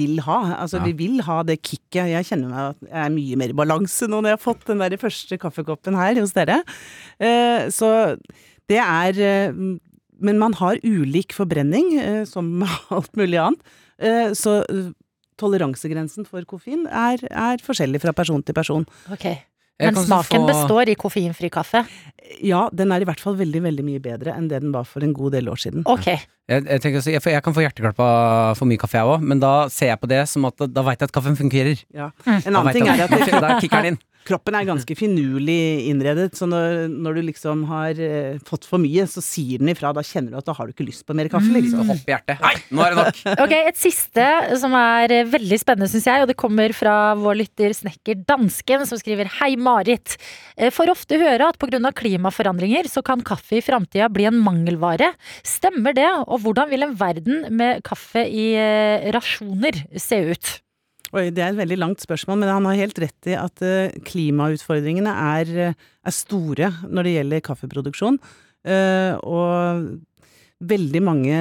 [SPEAKER 9] vil ha. Altså
[SPEAKER 3] Ja.
[SPEAKER 9] vi vil ha det kicket. Jeg kjenner meg at jeg er mye mer i balanse nå når jeg har fått den der første kaffekoppen her hos dere. Eh, så det er eh, Men man har ulik forbrenning, eh, som alt mulig annet. Eh, så eh, toleransegrensen for koffein er, er forskjellig fra person til person.
[SPEAKER 2] Ok.
[SPEAKER 3] Jeg
[SPEAKER 2] Men smaken
[SPEAKER 3] få-
[SPEAKER 2] består i koffeinfri kaffe?
[SPEAKER 9] Ja, den er i hvert fall veldig, veldig mye bedre enn det den var for en god del år siden.
[SPEAKER 2] Ok.
[SPEAKER 3] Jeg, jeg, tenker også, jeg, får- jeg kan få hjerteklapp av for mye kaffe, jeg òg, men da ser jeg på det som at da, da veit jeg at kaffen fungerer.
[SPEAKER 9] Ja.
[SPEAKER 2] Mm.
[SPEAKER 9] En annen ting er at
[SPEAKER 3] Da kicker den inn.
[SPEAKER 9] Kroppen er ganske finurlig innredet, så når, når du liksom har eh, fått for mye, så sier den ifra. Da kjenner du at da har du ikke lyst på mer kaffe, liksom.
[SPEAKER 3] Hopp i hjertet. Nei, nå er det nok!
[SPEAKER 2] Ok, Et siste som er eh, veldig spennende, syns jeg, og det kommer fra vår lytter Snekker Dansken, som skriver Hei, Marit. For Får ofte høre at pga. klimaforandringer så kan kaffe i framtida bli en mangelvare. Stemmer det, og hvordan vil en verden med kaffe i eh, rasjoner se ut?
[SPEAKER 9] Oi, det er et veldig langt spørsmål, men han har helt rett i at eh, klimautfordringene er, eh, er store når det gjelder kaffeproduksjon. Eh, og veldig mange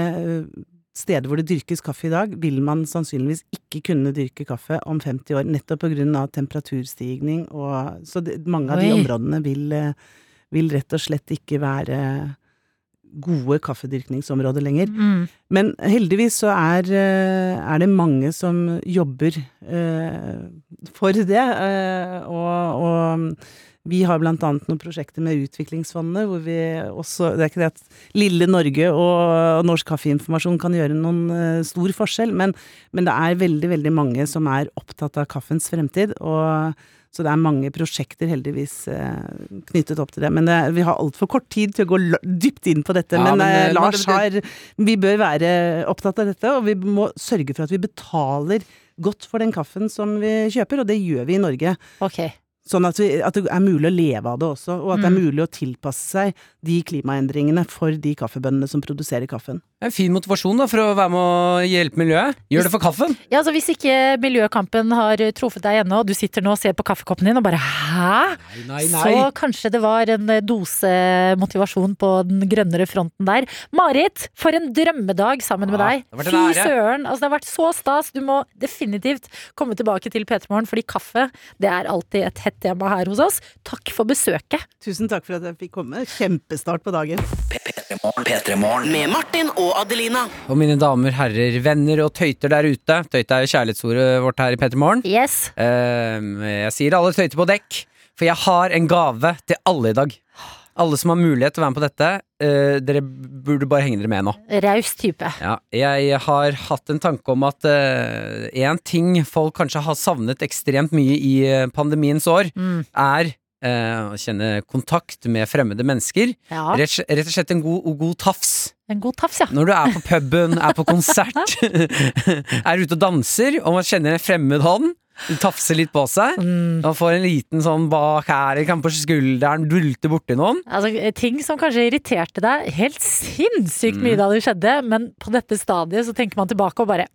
[SPEAKER 9] steder hvor det dyrkes kaffe i dag, vil man sannsynligvis ikke kunne dyrke kaffe om 50 år, nettopp av temperaturstigning og Så det, mange av de
[SPEAKER 2] Oi.
[SPEAKER 9] områdene vil, vil rett og slett ikke være gode kaffedyrkningsområder lenger.
[SPEAKER 2] Mm.
[SPEAKER 9] Men heldigvis så er, eh, er det mange som jobber eh, for det. eh, og, og vi har blant annet noen prosjekter med Utviklingsfondet, hvor vi også Det er ikke det at lille Norge og Norsk Kaffeinformasjon kan gjøre noen eh, stor forskjell, men, men det er veldig, veldig mange som er opptatt av kaffens fremtid. og så det er mange prosjekter heldigvis eh, knyttet opp til det. Men det, vi har altfor kort tid til å gå dypt inn på dette.
[SPEAKER 3] Ja,
[SPEAKER 9] men
[SPEAKER 3] men,
[SPEAKER 9] eh,
[SPEAKER 3] eh,
[SPEAKER 9] Lars har Vi bør være opptatt av dette, og vi må sørge for at vi betaler godt for den kaffen som vi kjøper, og det gjør vi i Norge.
[SPEAKER 2] Ok.
[SPEAKER 9] Sånn at, vi, at det er mulig å leve av det også, og at det er
[SPEAKER 2] Mm.
[SPEAKER 9] mulig å tilpasse seg de klimaendringene for de kaffebøndene som produserer kaffen.
[SPEAKER 3] Det er En fin motivasjon da for å være med å hjelpe miljøet. Gjør det for kaffen!
[SPEAKER 2] Ja, altså Hvis ikke miljøkampen har truffet deg ennå, og du sitter nå og ser på kaffekoppen din og bare hæ?
[SPEAKER 3] Nei,
[SPEAKER 2] Så kanskje det var en dose motivasjon på den grønnere fronten der. Marit, for en drømmedag sammen med deg.
[SPEAKER 3] det har
[SPEAKER 2] Fy søren. Altså, det har vært så stas. Du må definitivt komme tilbake til P3 Morgen, fordi kaffe det er alltid et hett tema her hos oss. Takk for besøket.
[SPEAKER 9] Tusen takk for at jeg fikk komme. Kjempestart på dagen.
[SPEAKER 5] P3morgen.
[SPEAKER 6] Med Martin og Adelina.
[SPEAKER 3] Og mine damer, herrer, venner og tøyter der ute. Tøyte er kjærlighetsordet vårt her i Petter Morgen.
[SPEAKER 2] Yes.
[SPEAKER 3] Uh, jeg sier alle tøyter på dekk, for jeg har en gave til alle i dag. Alle som har mulighet til å være med på dette, eh, dere burde bare henge dere med nå.
[SPEAKER 2] Raus type.
[SPEAKER 3] Ja, jeg har hatt en tanke om at én ting folk kanskje har savnet ekstremt mye i eh, pandemiens år,
[SPEAKER 2] Mm.
[SPEAKER 3] er eh, å kjenne kontakt med fremmede mennesker.
[SPEAKER 2] Ja.
[SPEAKER 3] Rett, rett og slett en god, god tafs.
[SPEAKER 2] En god tafs, ja.
[SPEAKER 3] Når du er på puben, er på konsert, er ute og danser, og man kjenner en fremmed hånd. Tafser litt på seg,
[SPEAKER 2] Mm.
[SPEAKER 3] og får en liten sånn bak her, kan på skulderen, dulter borti noen.
[SPEAKER 2] Altså, ting som kanskje irriterte deg helt sinnssykt
[SPEAKER 3] Mm.
[SPEAKER 2] mye da det skjedde, men på dette stadiet så tenker man tilbake og bare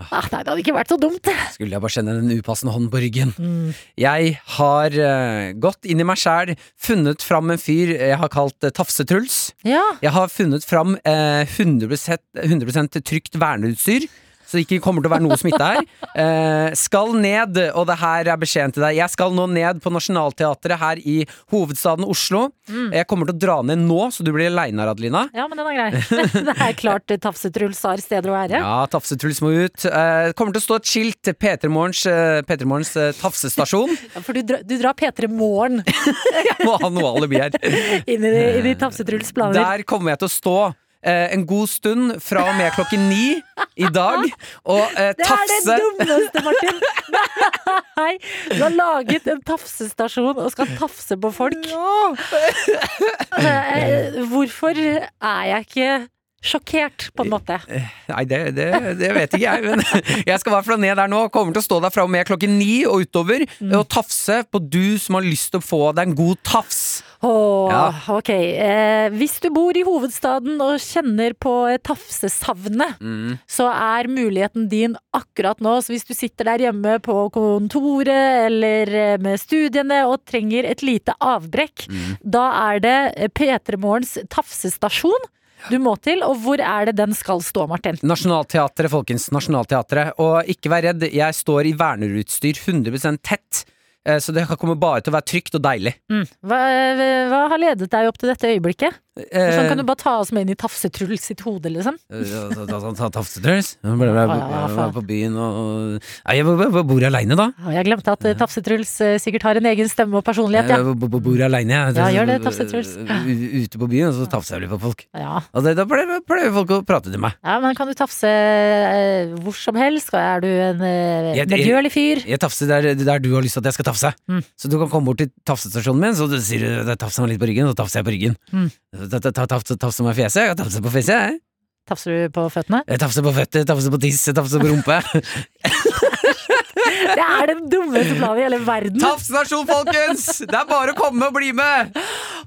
[SPEAKER 2] ah, Nei, det hadde ikke vært så dumt.
[SPEAKER 3] Skulle jeg bare kjenne den upassende hånden på ryggen.
[SPEAKER 2] Mm.
[SPEAKER 3] Jeg har uh, gått inn i meg sjæl, funnet fram en fyr jeg har kalt uh, Tafse-Truls.
[SPEAKER 2] Ja.
[SPEAKER 3] Jeg har funnet fram uh, 100, 100 trygt verneutstyr. Så det ikke kommer til å være noe smitte her. Eh, skal ned, og det her er beskjeden til deg. Jeg skal nå ned på Nationaltheatret her i hovedstaden Oslo.
[SPEAKER 2] Mm.
[SPEAKER 3] Jeg kommer til å dra ned nå, så du blir aleine Adelina.
[SPEAKER 2] ja, men den er grei. det er klart Tafse-Truls har steder å være.
[SPEAKER 3] Ja, Tafse-Truls må ut. Eh, kommer til å stå et skilt til P3 Morgens, eh, P3 Morgens eh, tafsestasjon.
[SPEAKER 2] Ja, For du, dra, du drar P3 Morgen
[SPEAKER 3] Jeg må ha noe alibi her.
[SPEAKER 2] inn i, i Tafse-Truls planer.
[SPEAKER 3] Der kommer jeg til å stå eh, en god stund fra og med klokken ni i dag og eh,
[SPEAKER 2] Det er det dummeste, Martin! Nei, du har laget en tafsestasjon og skal tafse på folk. Ja. eh, hvorfor er jeg ikke sjokkert, på en måte?
[SPEAKER 3] Nei, det, det, det vet ikke jeg, men jeg skal i hvert fall ned der nå. Kommer til å stå der fra og med klokken ni og utover
[SPEAKER 2] Mm.
[SPEAKER 3] og tafse på du som har lyst til å få deg en god tafs.
[SPEAKER 2] Åh,
[SPEAKER 3] Ja.
[SPEAKER 2] ok. Eh, hvis du bor i hovedstaden og kjenner på eh, tafsesavnet,
[SPEAKER 3] Mm.
[SPEAKER 2] så er muligheten din akkurat nå. Så hvis du sitter der hjemme på kontoret eller eh, med studiene og trenger et lite avbrekk,
[SPEAKER 3] Mm.
[SPEAKER 2] da er det eh, P3 Morgens tafsestasjon du må til. Og hvor er det den skal stå, Martin?
[SPEAKER 3] Nationaltheatret, folkens. Nationaltheatret. Og ikke vær redd, jeg står i vernerutstyr 100 tett. eh, Så det kommer bare til å være trygt og deilig.
[SPEAKER 2] Mm. Hva, hva har ledet deg opp til dette øyeblikket? Sånn kan du
[SPEAKER 3] Eh,
[SPEAKER 2] bare ta oss med inn i Tafsetruls sitt hode, liksom?
[SPEAKER 3] Tafsetruls? Ble- på byen og Nei, Jeg bor aleine, da.
[SPEAKER 2] Jeg glemte at eh, Tafsetruls eh, sikkert har en egen stemme og personlighet, ja.
[SPEAKER 3] Jeg bor aleine, jeg.
[SPEAKER 2] Ja, gjør det, Tafse-Truls.
[SPEAKER 3] Ute på byen, og så tafser jeg litt på folk. Og da pleier folk å prate til meg.
[SPEAKER 2] Ja, men kan du tafse eh, hvor som helst? Er du en eh, medgjørlig fyr?
[SPEAKER 3] Jeg tafser der, du har lyst til at jeg skal tafse.
[SPEAKER 2] Mm.
[SPEAKER 3] Så du kan komme bort til tafsestasjonen min, så du sier du tafser meg litt på ryggen, så tafser jeg på ryggen.
[SPEAKER 2] Mm.
[SPEAKER 3] Ta- ta- ta- Tafse tafse meg i fjeset, jeg tafser på fjeset, jeg.
[SPEAKER 2] Tafser du på føttene?
[SPEAKER 3] Jeg tafser på føtter, tafser på tiss, tafser på rumpe.
[SPEAKER 2] Det er den dummeste planen i hele verden!
[SPEAKER 3] Tafsestasjon, folkens! Det er bare å komme og bli med!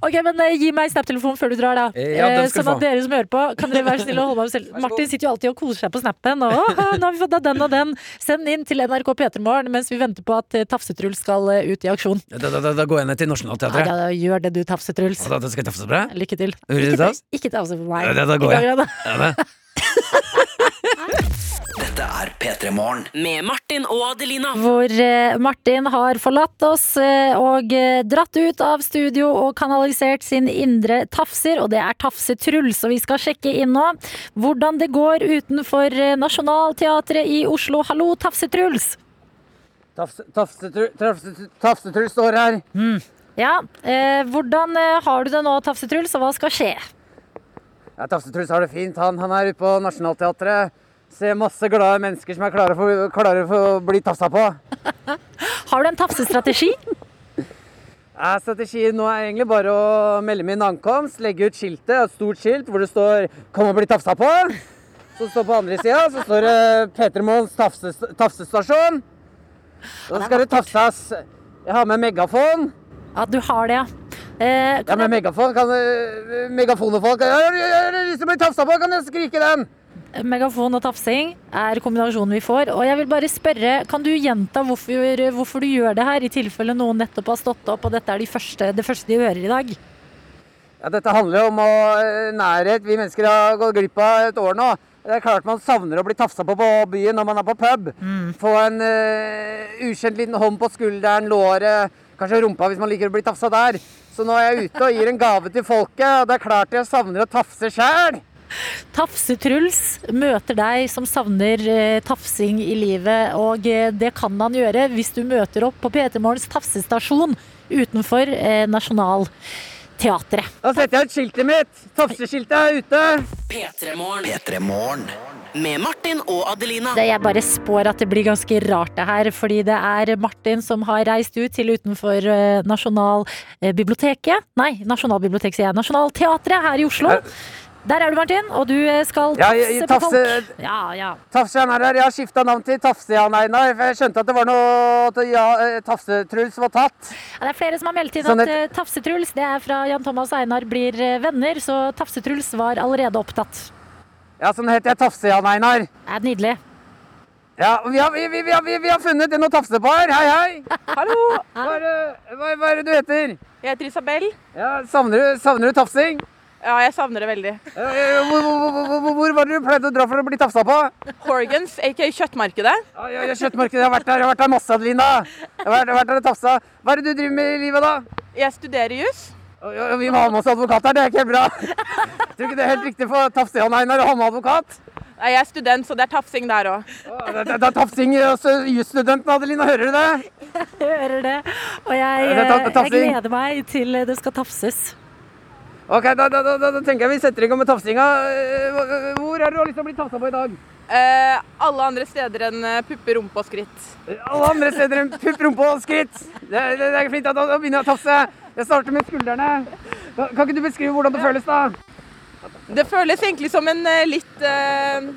[SPEAKER 2] Ok, men uh, Gi meg Snap-telefonen før du drar, da.
[SPEAKER 3] Ja, den
[SPEAKER 2] Eh,
[SPEAKER 3] skal
[SPEAKER 2] sånn at dere som hører på, kan dere være snille og holde meg selv. Martin sitter jo alltid og koser seg på snappen. Og, «Åh, nå har vi fått av den og den. Send inn til NRK P3morgen mens vi venter på at Tafsetruls skal ut i aksjon.
[SPEAKER 3] Da, da, da, da går jeg ned til
[SPEAKER 2] Ja,
[SPEAKER 3] Nationaltheatret.
[SPEAKER 2] da, gjør det du, Tafsetruls. Lykke til. Ikke, ikke tafse på meg.
[SPEAKER 3] Ja, da- går jeg.
[SPEAKER 5] Dette er P3 Morgen.
[SPEAKER 6] Med Martin og Adelina.
[SPEAKER 2] Hvor eh, Martin har forlatt oss eh, og eh, dratt ut av studio og kanalisert sin indre tafser, og det er Tafse-Truls. Og vi skal sjekke inn nå hvordan det går utenfor eh, Nationaltheatret i Oslo. Hallo, Tafse-Truls!
[SPEAKER 3] Tafsetrull står her.
[SPEAKER 2] Ja, eh, hvordan eh, har du det nå, Tafse-Truls, og hva skal skje?
[SPEAKER 3] Ja, Tafsetruls har det fint. Han, han er ute på Nationaltheatret. Ser masse glade mennesker som er klare for, klare for å bli tafsa på.
[SPEAKER 2] Har du en tafsestrategi?
[SPEAKER 3] Ja, strategien nå er egentlig bare å melde min ankomst, legge ut skiltet, et stort skilt hvor det står 'Kom og bli tafsa på'. Så står på andre sida så står det P3 Morgens tafses, tafsestasjon. Så skal det tafses. Jeg har med megafon.
[SPEAKER 2] Ja, du har det, ja. Eh,
[SPEAKER 3] Ja, men megafon kan uh, Megafonefolk Jeg har- lyst til å bli tafsa på, kan jeg skrike den?
[SPEAKER 2] Megafon og tafsing er kombinasjonen vi får. Og jeg vil bare spørre, kan du gjenta hvorfor, hvorfor du gjør det her, i tilfelle noen nettopp har stått opp, og dette er de første, det første de hører i dag?
[SPEAKER 3] Ja, dette handler jo om å, eh, nærhet. Vi mennesker har gått glipp av et år nå. Det er klart man savner å bli tafsa på på byen når man er på pub. Få en uh, ukjent liten hånd på skulderen, låret, kanskje rumpa hvis man liker å bli tafsa der. Så nå er jeg ute og gir en gave til folket, og det er klart jeg savner å tafse sjæl.
[SPEAKER 2] Tafse-Truls møter deg som savner eh, tafsing i livet, og eh, det kan han gjøre hvis du møter opp på P3 Morgens tafsestasjon utenfor eh, Nationaltheatret.
[SPEAKER 10] Da setter jeg ut skiltet mitt. Tafseskiltet er ute.
[SPEAKER 6] P3 Morgen.
[SPEAKER 11] P3 Morgen.
[SPEAKER 6] Med Martin og Adelina.
[SPEAKER 2] Det jeg bare spår at det blir ganske rart det her, fordi det er Martin som har reist ut til utenfor eh, Nasjonalbiblioteket. Nei, Nasjonalbiblioteket sier jeg. Nationaltheatret her i Oslo. Der er du, Martin, og du skal skal
[SPEAKER 10] Ja,
[SPEAKER 2] tafse
[SPEAKER 10] jeg- tafse
[SPEAKER 2] på folk. Ja, ja.
[SPEAKER 10] Tafse-Jan er her. Jeg har skifta navn til Tafse-Jan Einar. For jeg skjønte at det var noe at ja, eh, Tafse-Truls var tatt.
[SPEAKER 2] Ja, Det er flere som har meldt inn
[SPEAKER 10] Sånn
[SPEAKER 2] at
[SPEAKER 10] et-
[SPEAKER 2] eh, Tafse-Truls det er fra Jan Thomas og Einar blir eh, venner, så Tafse-Truls var allerede opptatt.
[SPEAKER 10] Ja, sånn heter jeg Tafse-Jan Einar.
[SPEAKER 2] Det er nydelig.
[SPEAKER 10] Ja, vi har, vi, vi, vi, har, vi, har funnet en å tafse på her. Hei, hei.
[SPEAKER 12] Hallo,
[SPEAKER 10] Hva er, hva, hva er det du heter?
[SPEAKER 12] jeg heter Isabel.
[SPEAKER 10] Ja, savner, du, savner du tafsing?
[SPEAKER 12] Ja, jeg savner det veldig.
[SPEAKER 10] Hvor, hvor, hvor, hvor, hvor var det du pleide å dra for å bli tafsa på?
[SPEAKER 12] Horgans, aka Kjøttmarkedet.
[SPEAKER 10] Ja, ja, ja, Kjøttmarkedet. Jeg har vært der, jeg har vært der masse, Adelina. Jeg har vært, jeg har vært der og tafsa. Hva er det du driver med i livet, da?
[SPEAKER 12] Jeg studerer juss.
[SPEAKER 10] Vi må ha med oss advokat her, det er ikke helt bra. Tror du ikke det er helt riktig for Tafse-Jan Einar å ha med advokat?
[SPEAKER 12] Nei, Jeg er student, så det er tafsing der òg.
[SPEAKER 10] Det, det, det er tafsing hos eh, jusstudenten, Adelina. Hører du det?
[SPEAKER 2] Jeg hører det. Og jeg,
[SPEAKER 10] Det ta-
[SPEAKER 2] eh, jeg gleder meg til det skal tafses.
[SPEAKER 10] Ok, da, da, da, da tenker jeg vi setter i gang med tafsinga. Eh, Hvor er det du har lyst til å bli tafsa på i dag?
[SPEAKER 12] Eh, alle andre steder enn eh, puppe, rumpe og skritt.
[SPEAKER 10] Alle andre steder enn pupp, rumpe og skritt. Det, det, det er fint. Da, da begynner jeg å tafse. Jeg starter med skuldrene. Kan ikke du beskrive hvordan det føles, da?
[SPEAKER 12] Det føles egentlig som en eh, litt uh,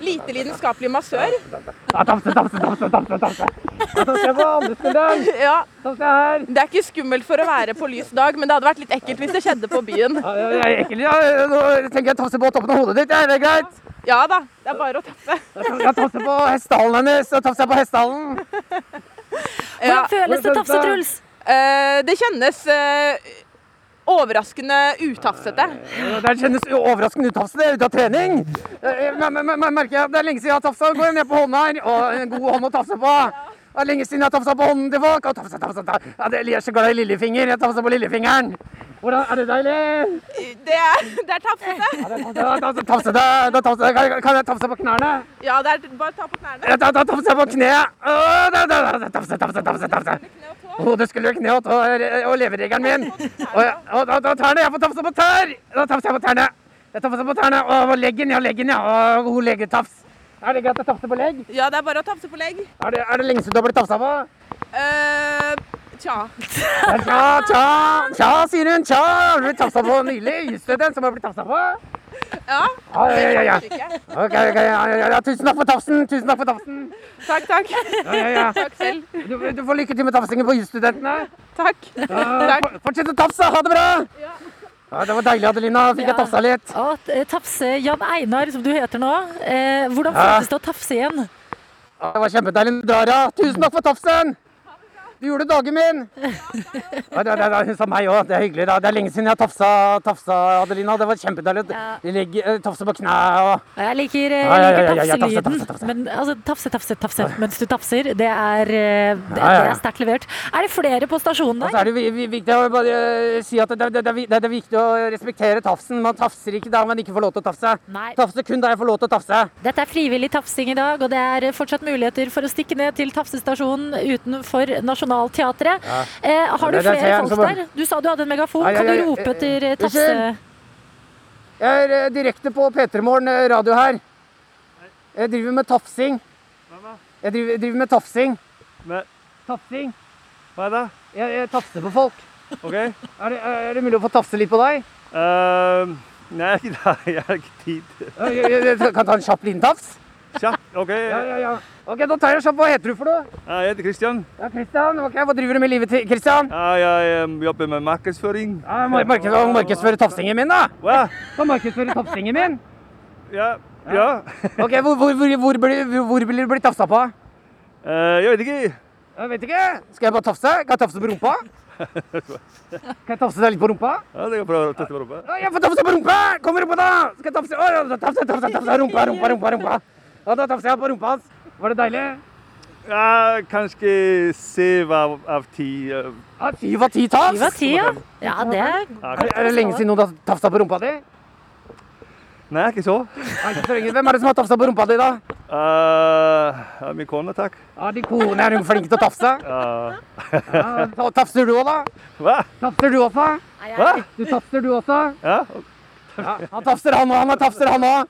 [SPEAKER 12] lite lidenskapelig massør.
[SPEAKER 10] Danse, danse, danse, danse! tafse, tafse. Da tafser jeg på andre skulderen.
[SPEAKER 12] Ja. Det er ikke skummelt for å være på lys dag, men det hadde vært litt ekkelt hvis det skjedde på byen.
[SPEAKER 10] Ja, det er ekkelt, Ja, nå tenker jeg tafse på toppen av hodet ditt. Er det greit?
[SPEAKER 12] Ja da, det er bare å tappe.
[SPEAKER 10] Jeg tafser på hestehalen hennes. Jeg tafser på hestehalen.
[SPEAKER 2] Hvordan føles det, Tafse-Truls?
[SPEAKER 12] Uh, det kjennes eh, overraskende utafsete.
[SPEAKER 10] Det kjennes overraskende utafsete det, ut av trening. Eh, men- men- Merker jeg, Det er lenge siden jeg har tafsa. Går jeg ned på hånda her. Og en god hånd å tafse på. Det er lenge siden jeg har tafsa på hånden til folk. Og tafse, tafse. Det, jeg er så glad i lillefinger. Jeg tafsa på lillefingeren. Hvordan, er det deilig?
[SPEAKER 12] Det er, det er tafsete.
[SPEAKER 10] Ja, da, tafse, tafsete. da, tafse, kan, kan jeg tafse på knærne?
[SPEAKER 12] Ja, det er bare ta på knærne.
[SPEAKER 10] Da, tafser jeg på kneet. Tafse, tafse, tafse, tafse, tafse. Hode, skulder, kne og, og leveregelen min. Og, og, og og tærne. Jeg får tafse på tær. Da tafser jeg på tærne. Jeg tafser på tærne. Og leggen, ja, leggen, ja. Og god legetafs. Er det greit å tafse på legg?
[SPEAKER 12] Ja, det er bare å tafse på legg.
[SPEAKER 10] Er det, er det lenge siden du har blitt tafsa på?
[SPEAKER 12] Uh, tja.
[SPEAKER 10] Tja, tja, tja, sier hun. Tja, har du blitt tafsa på nylig? Jusstudent som har blitt tafsa på?
[SPEAKER 12] Ja.
[SPEAKER 10] Ja, ja, ja, ja. Ok, ok, ja, ja, ja. Tusen takk for tafsen. Tusen takk for tafsen.
[SPEAKER 12] Takk, takk.
[SPEAKER 10] Ja, ja, ja.
[SPEAKER 12] Takk selv.
[SPEAKER 10] Du, du får lykke til med tafsingen på jusstudentene.
[SPEAKER 12] Takk.
[SPEAKER 10] Ja,
[SPEAKER 12] Takk.
[SPEAKER 10] Fortsett å tafse. Ha det bra. Ja, det var deilig, Adelina. Fikk jeg tafsa litt.
[SPEAKER 2] Eh, Tafse Jan Einar, som du heter nå. Eh, hvordan
[SPEAKER 10] Ja.
[SPEAKER 2] det å tafse igjen?
[SPEAKER 10] Ja, Det var kjempedeilig drar, ja. Tusen takk for tafsen! Du gjorde dagen min! Ja, det, det, det, hun sa meg òg. Det er hyggelig. Da. Det er lenge siden jeg har tafsa, tafsa Adelina. Det var kjempedeilig.
[SPEAKER 2] Ja.
[SPEAKER 10] Eh, tafse på knæ og
[SPEAKER 2] Og Jeg liker, eh,
[SPEAKER 10] Ja, ja, ja, tafse,
[SPEAKER 2] tafselyden.
[SPEAKER 10] tafse, tafse.
[SPEAKER 2] Men altså, tafse, tafse, tafse mens du tafser, det er, eh, det,
[SPEAKER 10] Ja, ja, ja.
[SPEAKER 2] er sterkt levert. Er det flere på stasjonen
[SPEAKER 10] Og så er det vi- vi- viktig å bare si at det, det, det, er det er viktig å respektere tafsen. Man tafser ikke der man ikke får lov til å tafse.
[SPEAKER 2] Nei.
[SPEAKER 10] Tafser kun der jeg får lov til å tafse.
[SPEAKER 2] Dette er frivillig tafsing i dag, og det er fortsatt muligheter for å stikke ned til tafsestasjonen utenfor Nationaltheatret. Eh, har du
[SPEAKER 10] Ja,
[SPEAKER 2] flere folk
[SPEAKER 10] som
[SPEAKER 2] der? Du sa du hadde en megafon.
[SPEAKER 10] Ja, ja,
[SPEAKER 2] Kan
[SPEAKER 10] ja,
[SPEAKER 2] du
[SPEAKER 10] ja,
[SPEAKER 2] rope etter eh, tafse...
[SPEAKER 10] Jeg er eh, direkte på P3 Morgen eh, radio her. Jeg driver med tafsing. Jeg driver, driver med tafsing.
[SPEAKER 13] Med-
[SPEAKER 10] Tafsing.
[SPEAKER 13] Hva er det?
[SPEAKER 10] Jeg, jeg tafser på folk.
[SPEAKER 13] Ok.
[SPEAKER 10] Er det, er det mulig å få tafse litt på deg?
[SPEAKER 13] Uh, nei, nei. Jeg har ikke tid.
[SPEAKER 10] Ja, Jeg, jeg, jeg kan ta en kjapp liten tafs?
[SPEAKER 13] Kjapp? Ok.
[SPEAKER 10] Ja, ja, ja. Ok, da tar jeg kjapp. Hva heter du for noe?
[SPEAKER 13] Jeg heter Christian.
[SPEAKER 10] Ja, Kristian. Ok, Hva driver du med i livet til Kristian?
[SPEAKER 13] Ja, jeg em, jobber med markedsføring.
[SPEAKER 10] Ja, mark markeds markedsføre tafsingen min, da.
[SPEAKER 13] Hva?
[SPEAKER 10] Kan markedsføre tafsingen min?
[SPEAKER 13] Ja. Ja.
[SPEAKER 10] Ok, Hvor, hvor, hvor, hvor, blir, du blitt tafsa på?
[SPEAKER 13] Eh, jeg vet ikke.
[SPEAKER 10] Jeg vet ikke. Skal jeg bare tafse? Kan jeg tafse på rumpa? Kan jeg tafse deg litt på rumpa?
[SPEAKER 13] Ja, det prøve å tafse på rumpa.
[SPEAKER 10] Ja, Jeg får tafse på rumpa! Kom med rumpa, da! Skal jeg tafse? Å, tafse, tafse, tafse. Rumpa, rumpa, rumpa. rumpa. Ja, da tafser jeg på rumpa hans. Var det deilig?
[SPEAKER 13] Ja, kanskje syv av, av ti.
[SPEAKER 10] Ja, Syv av ti tafs?
[SPEAKER 2] Syv av ti, ja. Ja, det er
[SPEAKER 10] Er, er det lenge siden noen har tafsa på rumpa di?
[SPEAKER 13] Nei, ikke så.
[SPEAKER 10] Hvem er det som har tafsa på rumpa di, da?
[SPEAKER 13] Uh, ja, min kone, takk.
[SPEAKER 10] Ja, Din kone er hun flink til å tafse?
[SPEAKER 13] Ja.
[SPEAKER 10] Ja, tafser du òg, da?
[SPEAKER 13] Hva?
[SPEAKER 10] Tafser du også?
[SPEAKER 13] Hva?
[SPEAKER 10] Du tafser du også?
[SPEAKER 13] Ja.
[SPEAKER 10] Ja, han tafser han òg, han er tafser han òg.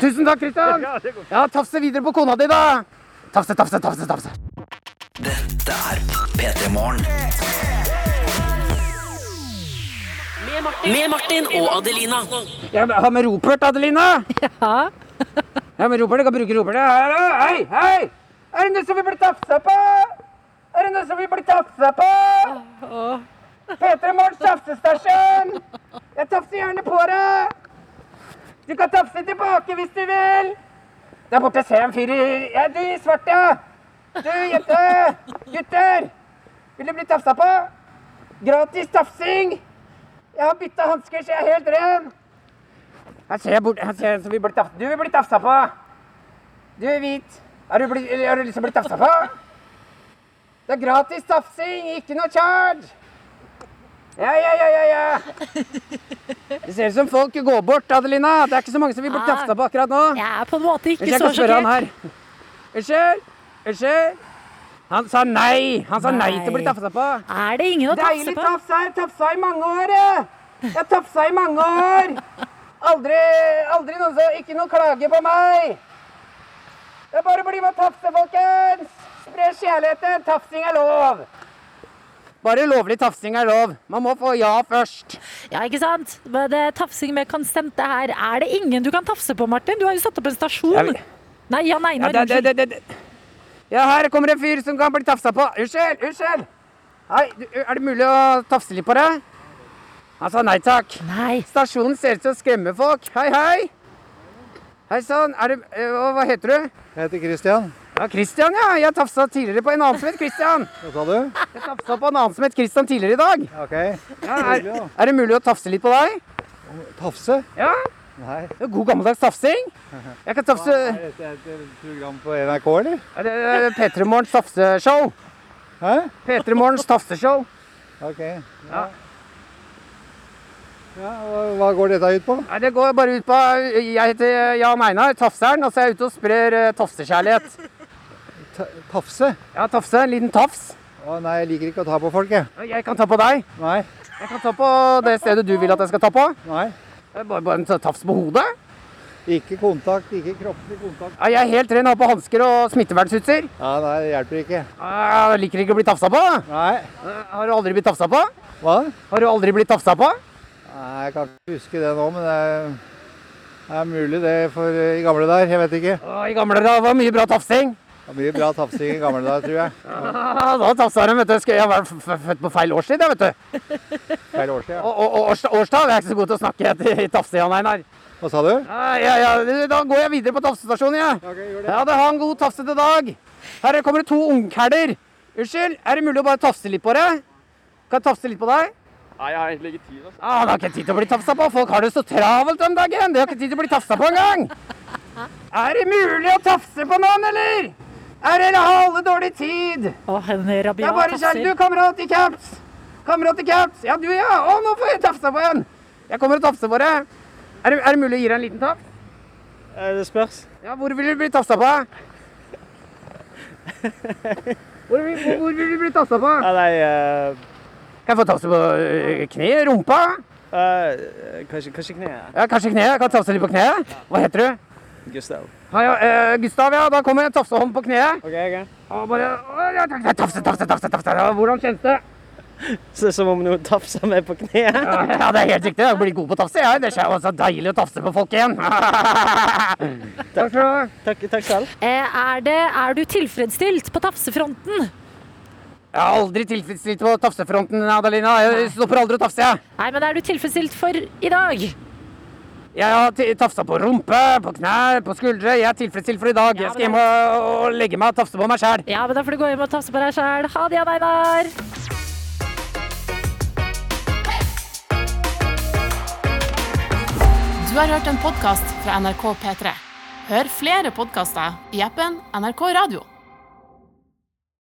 [SPEAKER 10] Tusen takk, Kristian. Ja, tafse videre på kona di, da. Tafse, tafse, tafse, tafse.
[SPEAKER 5] Dette er P3 Morgen.
[SPEAKER 6] Med Martin og Adelina.
[SPEAKER 10] Jeg har med ropert, Adelina.
[SPEAKER 2] Ja.
[SPEAKER 10] Ja, men ropert. jeg kan bruke ropert. Hei, hei, hei! Er det noe som vil bli tafsa på? Er det noe som vil bli tafsa på? P3 Morgens tafsestasjon! Jeg tafser gjerne på deg. Du kan tafse tilbake hvis du vil. Der borte ser jeg en fyr i Ja, du svarte. Du, jente. Gutter. Vil du bli tafsa på? Gratis tafsing. Jeg har bytta hansker, så jeg er helt ren. Her ser jeg bort, her ser jeg som vil bli tafsa. Du vil bli tafsa på. Du er hvit. Har du, du lyst til å bli tafsa på? Det er gratis tafsing, ikke noe charge. Ja, ja, ja, ja, ja. Det ser ut som folk går bort, Adelina. Det er ikke så mange som vil bli tafsa på akkurat nå.
[SPEAKER 2] Jeg er på en måte ikke så sjokkert.
[SPEAKER 10] Unnskyld? Unnskyld? Han sa nei. Han sa nei, til å bli tafsa på.
[SPEAKER 2] Er det ingen å tafse
[SPEAKER 10] Deilig
[SPEAKER 2] på?
[SPEAKER 10] tafs her. Tafsa i mange år, jeg. Jeg tafsa i mange år. Aldri, aldri noen som Ikke noe klage på meg. Det er bare å bli med og tafse, folkens. Spre kjærligheten. Tafsing er lov. Bare lovlig tafsing er lov. Man må få ja først.
[SPEAKER 2] Ja, ikke sant? Men det er tafsing med konsente her. Er det ingen du kan tafse på, Martin? Du har jo satt opp en stasjon.
[SPEAKER 10] vil-
[SPEAKER 2] Nei, Jan
[SPEAKER 10] Ja,
[SPEAKER 2] Einar,
[SPEAKER 10] ja, det,
[SPEAKER 2] unnskyld.
[SPEAKER 10] det, det, det. ja, her kommer en fyr som kan bli tafsa på. Unnskyld, unnskyld. Hei, er det mulig å tafse litt på deg? Han sa nei takk.
[SPEAKER 2] Nei.
[SPEAKER 10] Stasjonen ser ut til å skremme folk. Hei, hei. Hei sann. Er det eh, Hva heter du?
[SPEAKER 14] Jeg heter Christian.
[SPEAKER 10] Ja, Christian, ja. Jeg tafsa tidligere på en annen som het Christian.
[SPEAKER 14] Hva sa du?
[SPEAKER 10] Jeg tafsa på en annen som het Christian tidligere i dag.
[SPEAKER 14] Ok.
[SPEAKER 10] Ja, er, er det mulig å tafse litt på deg?
[SPEAKER 14] Tafse?
[SPEAKER 10] Ja.
[SPEAKER 14] Nei.
[SPEAKER 10] Det er God gammeldags tafsing. Jeg kan tafse
[SPEAKER 14] Er dette et program på NRK, eller?
[SPEAKER 10] Er det er P3 Morgens tafseshow?
[SPEAKER 14] Hæ?
[SPEAKER 10] P3 Morgens tafseshow.
[SPEAKER 14] Ok. Ja. ja og hva går dette ut på?
[SPEAKER 10] Nei, det går bare ut på Jeg heter Jan Einar, tafseren, og så er jeg ute og sprer eh, tafsekjærlighet.
[SPEAKER 14] Ta tafse?
[SPEAKER 10] Ja, tafse. En liten tafs.
[SPEAKER 14] Å nei, jeg liker ikke å ta på folk, jeg.
[SPEAKER 10] Jeg kan ta på deg.
[SPEAKER 14] Nei.
[SPEAKER 10] Jeg kan ta på det stedet du vil at jeg skal ta på.
[SPEAKER 14] Nei.
[SPEAKER 10] Bare, bare en tafs på hodet.
[SPEAKER 14] Ikke kontakt, ikke kroppslig kontakt.
[SPEAKER 10] Ja, jeg er helt ren, har på hansker og smittevernutstyr.
[SPEAKER 14] Ja, nei, det hjelper ikke.
[SPEAKER 10] Ja, liker ikke å bli tafsa på.
[SPEAKER 14] Nei.
[SPEAKER 10] Har du aldri blitt tafsa på?
[SPEAKER 14] Hva?
[SPEAKER 10] Har du aldri blitt tafsa på?
[SPEAKER 14] Nei, jeg kan ikke huske det nå, men det er, det er mulig det for eh, i gamle der. Jeg vet ikke.
[SPEAKER 10] Å, I gamle dager var mye bra tafsing.
[SPEAKER 14] Det var mye bra tafsing i gamle dager, tror jeg.
[SPEAKER 10] Ja, da tafsa de, vet du. Skal jeg være født på feil årstid, jeg, vet du.
[SPEAKER 14] Feil årstid, ja.
[SPEAKER 10] Og, og, og års- årstall jeg er ikke så god til å snakke etter i tafsinga, Einar.
[SPEAKER 14] Hva sa du?
[SPEAKER 10] Ja, ja, ja, da går jeg videre på tafsestasjonen, jeg. Ja, det har en god tafsete dag. Her kommer det to ungkæler. Unnskyld, er det mulig å bare tafse litt på deg? Kan jeg tafse litt på deg?
[SPEAKER 15] Nei, jeg har egentlig ikke tid. Altså.
[SPEAKER 10] Ah, det har ikke tid til å bli tafsa på. Folk har det så travelt om dagen. De har ikke tid til å bli tafsa på engang. Er det mulig å tafse på noen, eller? Er dere halve dårlig tid?
[SPEAKER 2] Å, en
[SPEAKER 10] Det er bare kjære, du, kamerat i caps. Kamerat i caps. Ja, du, ja. Å, nå får jeg tafsa på en. Jeg kommer og tafser på deg. Er det, er det mulig å gi deg en liten tafs?
[SPEAKER 15] Det spørs.
[SPEAKER 10] Ja, hvor vil du bli tafsa på? Hvor, hvor, hvor vil du bli tafsa på?
[SPEAKER 15] Ja, nei, eh,
[SPEAKER 10] Kan jeg få tafse på øh, kneet? Rumpa?
[SPEAKER 15] Uh, kanskje, kanskje kneet.
[SPEAKER 10] Ja, kanskje kneet? Kan jeg tafse litt på kneet? Hva heter du?
[SPEAKER 15] Gustav.
[SPEAKER 10] Ja, ja, eh, Gustav, ja. Da kommer en tafsehånd på kneet.
[SPEAKER 15] Ok, ok.
[SPEAKER 10] Og bare Tafse, tafse, tafse, tafse. Hvordan kjennes det?
[SPEAKER 15] Så som om noen tafser meg på kneet.
[SPEAKER 10] Ja, det er helt riktig. Jeg blir god på å tafse, jeg. Det er så deilig å tafse på folk igjen. Takk skal du ha.
[SPEAKER 15] Takk, takk selv.
[SPEAKER 2] Eh, Er, det, er du tilfredsstilt på tafsefronten?
[SPEAKER 10] Jeg har aldri tilfredsstilt på tafsefronten, Adelina. Jeg stopper aldri å tafse, jeg.
[SPEAKER 2] Nei, men er du tilfredsstilt for i dag?
[SPEAKER 10] Jeg har tafsa på rumpe, på knær, på skuldre. Jeg er tilfredsstilt for i dag. Jeg skal hjem og, og legge meg og tafse på meg sjæl.
[SPEAKER 2] Ja, men da får du gå hjem og tafse på deg sjæl. Ha det, Jan Einar.
[SPEAKER 1] Du har hørt en podkast fra NRK P3. Hør flere podkaster i appen NRK Radio.